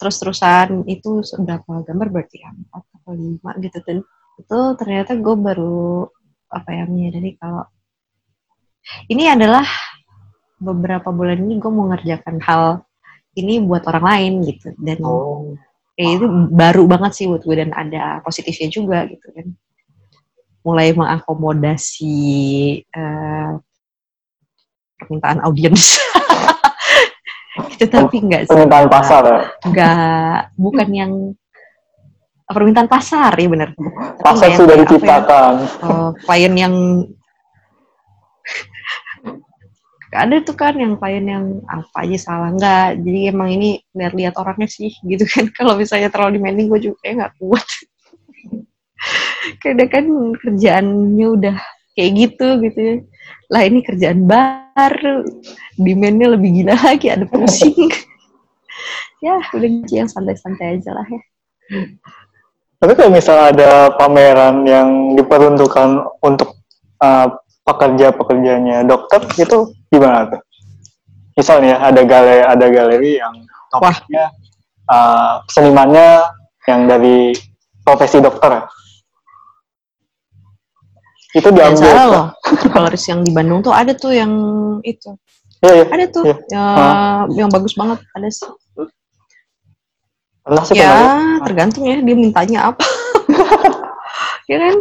terus-terusan itu berapa gambar berarti ya? Empat atau lima gitu. Kan itu ternyata gue baru apa ya menyadari kalau ini adalah beberapa bulan ini gue mau ngerjakan hal ini buat orang lain gitu. Dan oh. eh, itu baru banget sih buat gue dan ada positifnya juga gitu kan. Mulai mengakomodasi uh, permintaan audiens. *laughs* Itu tapi enggak sih. permintaan pasar ya? Enggak bukan yang permintaan pasar ya benar. Pasar sudah ya, diciptakan. Ya, uh, klien yang ada tuh kan yang klien yang apa aja salah? Nggak. Jadi emang ini lihat-lihat orangnya sih *laughs* gitu kan. Kalau misalnya terlalu demanding gue juga kayak nggak kuat. *laughs* Kadang kan kerjaannya udah kayak gitu gitu ya. Lah ini kerjaan baru. Demandnya lebih gila lagi ada pusing. *laughs* Ya udah gitu yang santai-santai aja lah ya. Tapi kalau misalnya ada pameran yang diperuntukkan untuk uh, pekerja-pekerjanya dokter itu gimana tuh? Misalnya ada galeri ada galeri yang topiknya uh, senimannya yang dari profesi dokter. Itu diambil. Ya, loh. Galeris yang di Bandung tuh ada tuh yang itu. Iya, iya. Ada tuh Iya. ya, yang bagus banget ada sih. Pernah sih Ya, pernah. tergantung ya dia mintanya apa. *laughs* ya kan?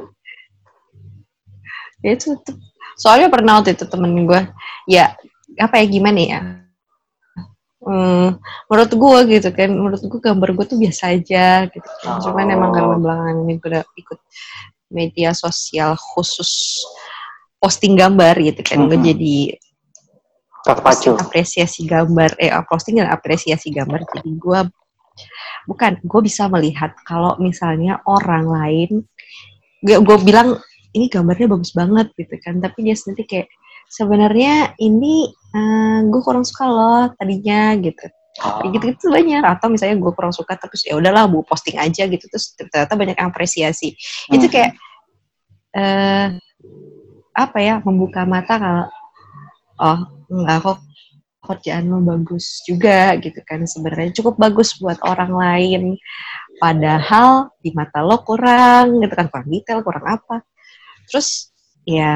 Ya itu. Soalnya pernah waktu itu temen gue, ya apa ya gimana ya? Hmm, menurut gue gitu kan, menurut gue gambar gue tuh biasa aja gitu. kan. Cuman emang karena belakangan ini gue udah ikut media sosial khusus posting gambar gitu kan, gue Mhm. jadi terpacu. apresiasi gambar, eh posting dan apresiasi gambar. Jadi gue bukan, gue bisa melihat kalau misalnya orang lain, gue, gue bilang ini gambarnya bagus banget gitu kan, tapi dia sendiri kayak sebenarnya ini eh, gue kurang suka loh tadinya gitu. Kayak gitu-gitu tuh banyak. Atau misalnya gue kurang suka terus ya udahlah gue posting aja gitu terus ternyata banyak yang apresiasi. Itu Hmm. kayak eh apa ya membuka mata kalau oh enggak kok kerjaan lo bagus juga gitu kan sebenarnya cukup bagus buat orang lain padahal di mata lo kurang gitu kan kurang detail kurang apa terus ya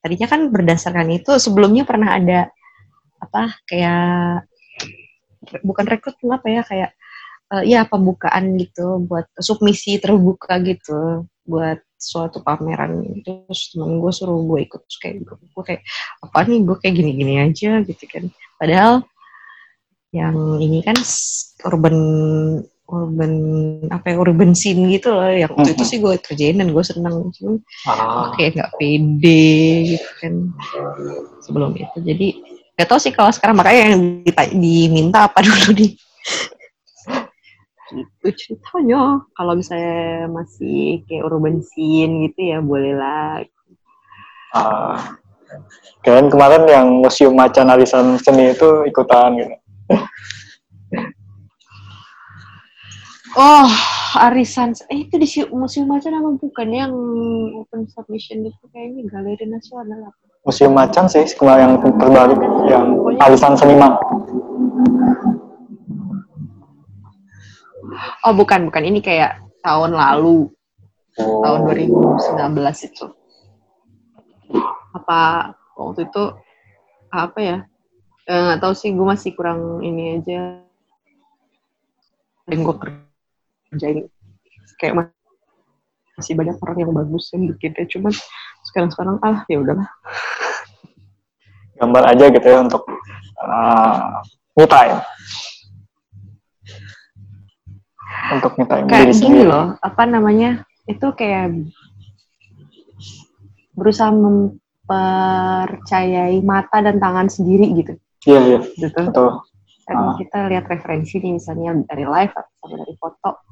tadinya kan berdasarkan itu sebelumnya pernah ada apa kayak bukan rekrut apa ya kayak eh, ya pembukaan gitu buat submisi terbuka gitu buat suatu pameran. Terus temen gue suruh gue ikut terus kayak gue, gue kayak apa nih gue kayak gini-gini aja gitu kan. Padahal yang ini kan urban urban apa ya urban scene gitu loh yang waktu itu sih gue kerjain dan gue seneng cuman Ah. kayak nggak pede gitu kan sebelum itu jadi nggak tahu sih kalau sekarang makanya yang diminta apa *laughs* dulu nih itu ceritanya kalau misalnya masih kayak urban scene gitu ya boleh lah Ah. Kalian kemarin yang museum macan arisan seni itu ikutan gitu. Oh arisan. Eh itu di museum aja nama bukan? Yang open submission itu kayaknya galeri nasional apa? Museum macan sih yang terbaru yang arisan seniman. oh bukan bukan. Ini kayak tahun lalu. Oh. tahun 2019 itu. Apa waktu itu apa ya? Eh, nggak tahu sih gue masih kurang ini aja. Dan gue kerjain kayak ma- masih banyak orang yang bagus yang bikinnya cuman sekarang sekarang ah ya udahlah. Gambar aja gitu ya untuk uh, me time. Untuk me time kayak gini loh apa namanya itu kayak berusaha mempercayai mata dan tangan sendiri gitu. Iya, iya. gitu. Betul. kan kita lihat referensi nih misalnya dari live atau dari foto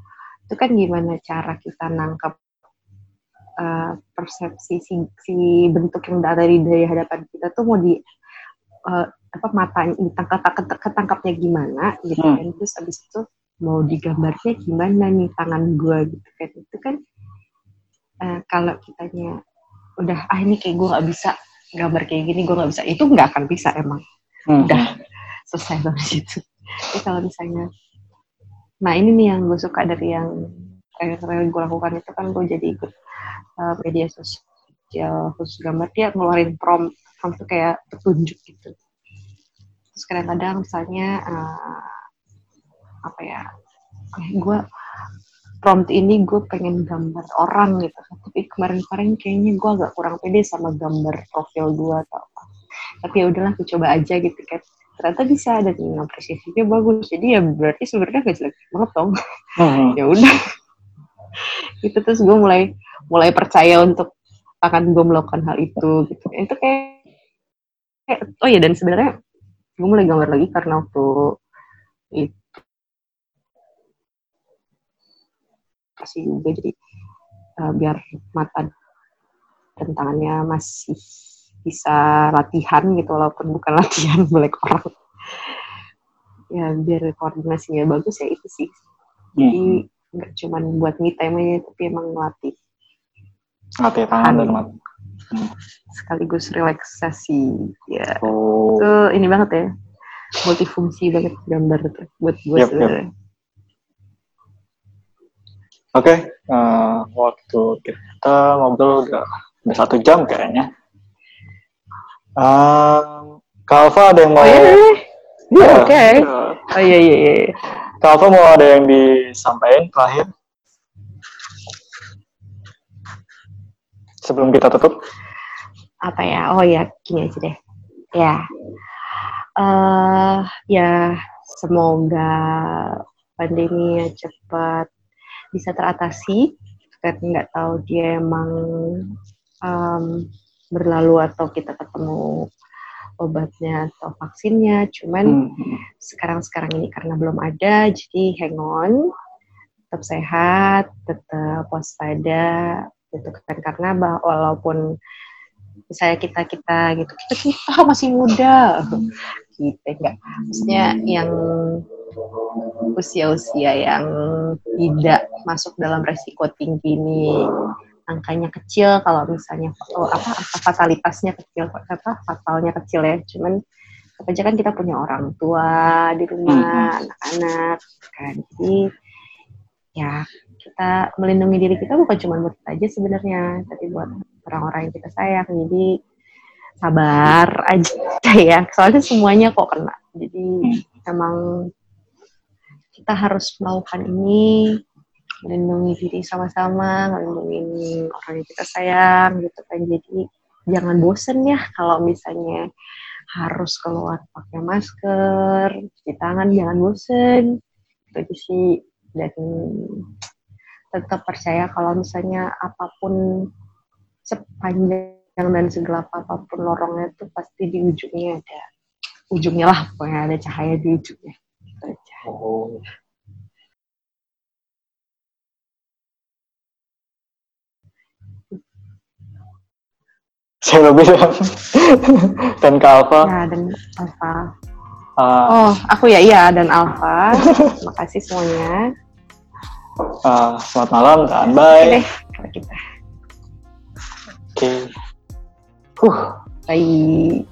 itu kan gimana cara kita nangkep uh, persepsi si, si bentuk yang dari dari hadapan kita tuh mau di uh, apa matanya ditangkap ketangkap- ketangkapnya gimana gitu Hmm. kan terus abis itu mau digambarnya gimana nih tangan gua gitu kan itu kan uh, kalau kitanya udah ah ini kayak gua nggak bisa gambar kayak gini gua nggak bisa itu nggak akan bisa emang Hmm. udah selesai sampai situ. Tapi kalau misalnya, nah ini nih yang gue suka dari yang terakhir-terakhir gue lakukan itu kan gue jadi ikut uh, media sosial khusus gambar. Dia ngeluarin prompt, prompt itu kayak petunjuk gitu. Terus kadang-kadang misalnya uh, apa ya, eh, gue prompt ini gue pengen gambar orang gitu, tapi kemarin-kemarin kayaknya gue agak kurang pede sama gambar profil gue atau apa. Tapi ya udahlah aku coba aja gitu kan ternyata bisa dan apresiasinya bagus. Jadi ya berarti sebenarnya gak jelek banget dong. Hmm. *laughs* ya udah. Itu terus gue mulai mulai percaya untuk akan gue melakukan hal itu gitu. Itu kayak oh iya dan sebenarnya gue mulai gambar lagi karena waktu itu kasih juga jadi uh, biar mata dan tangannya masih bisa latihan gitu walaupun bukan *laughs* latihan melek orang ya biar koordinasinya bagus ya itu sih jadi hmm. nggak hmm. cuma buat me time aja tapi emang melatih latih tangan dan mata sekaligus relaksasi ya oh. itu ini banget ya multifungsi banget gambar tuh buat gue yep, sebenarnya yep. Oke, okay, uh, eh, waktu kita ngobrol udah, udah satu jam kayaknya. Uh, Kalva ada yang mau? Oh, iya, iya. iya oke. Okay. Oh iya iya iya. Kalva mau ada yang disampaikan terakhir? Sebelum kita tutup? Apa ya? Oh ya, gini aja deh. Ya, uh, ya semoga pandemi cepat bisa teratasi karena nggak tahu dia emang um, berlalu atau kita ketemu obatnya atau vaksinnya. Cuman hmm. sekarang-sekarang ini karena belum ada jadi hang on. Tetap sehat tetap waspada gitu kan. Karena bah, walaupun misalnya kita kita gitu kita kita masih muda. Gitu enggak maksudnya yang usia-usia yang tidak masuk dalam resiko tinggi ini angkanya kecil kalau misalnya oh, apa fatalitasnya kecil apa fatalnya kecil ya. Cuman aja kan kita punya orang tua di rumah anak-anak kan. Jadi ya kita melindungi diri kita bukan cuma buat kita aja sebenarnya tapi buat orang-orang yang kita sayang. Jadi sabar aja *laughs* ya. Soalnya semuanya kok kena. Jadi emang kita harus melakukan ini melindungi diri sama-sama melindungi orang yang kita sayang gitu kan. Jadi jangan bosen ya kalau misalnya harus keluar pakai masker cuci tangan jangan bosen. Itu sih. Dan tetap percaya kalau misalnya apa pun sepanjang dan segelap apa pun lorongnya itu pasti di ujungnya ada ujungnya lah pokoknya ada cahaya di ujungnya. Oh. Saya lebih *laughs* dan Alfa. Ya, dan Alfa. Uh, oh, aku ya iya dan Alfa. *laughs* Terima kasih semuanya. Uh, selamat malam dan bye. Oke kita. Oke. Okay. Huh. Bye.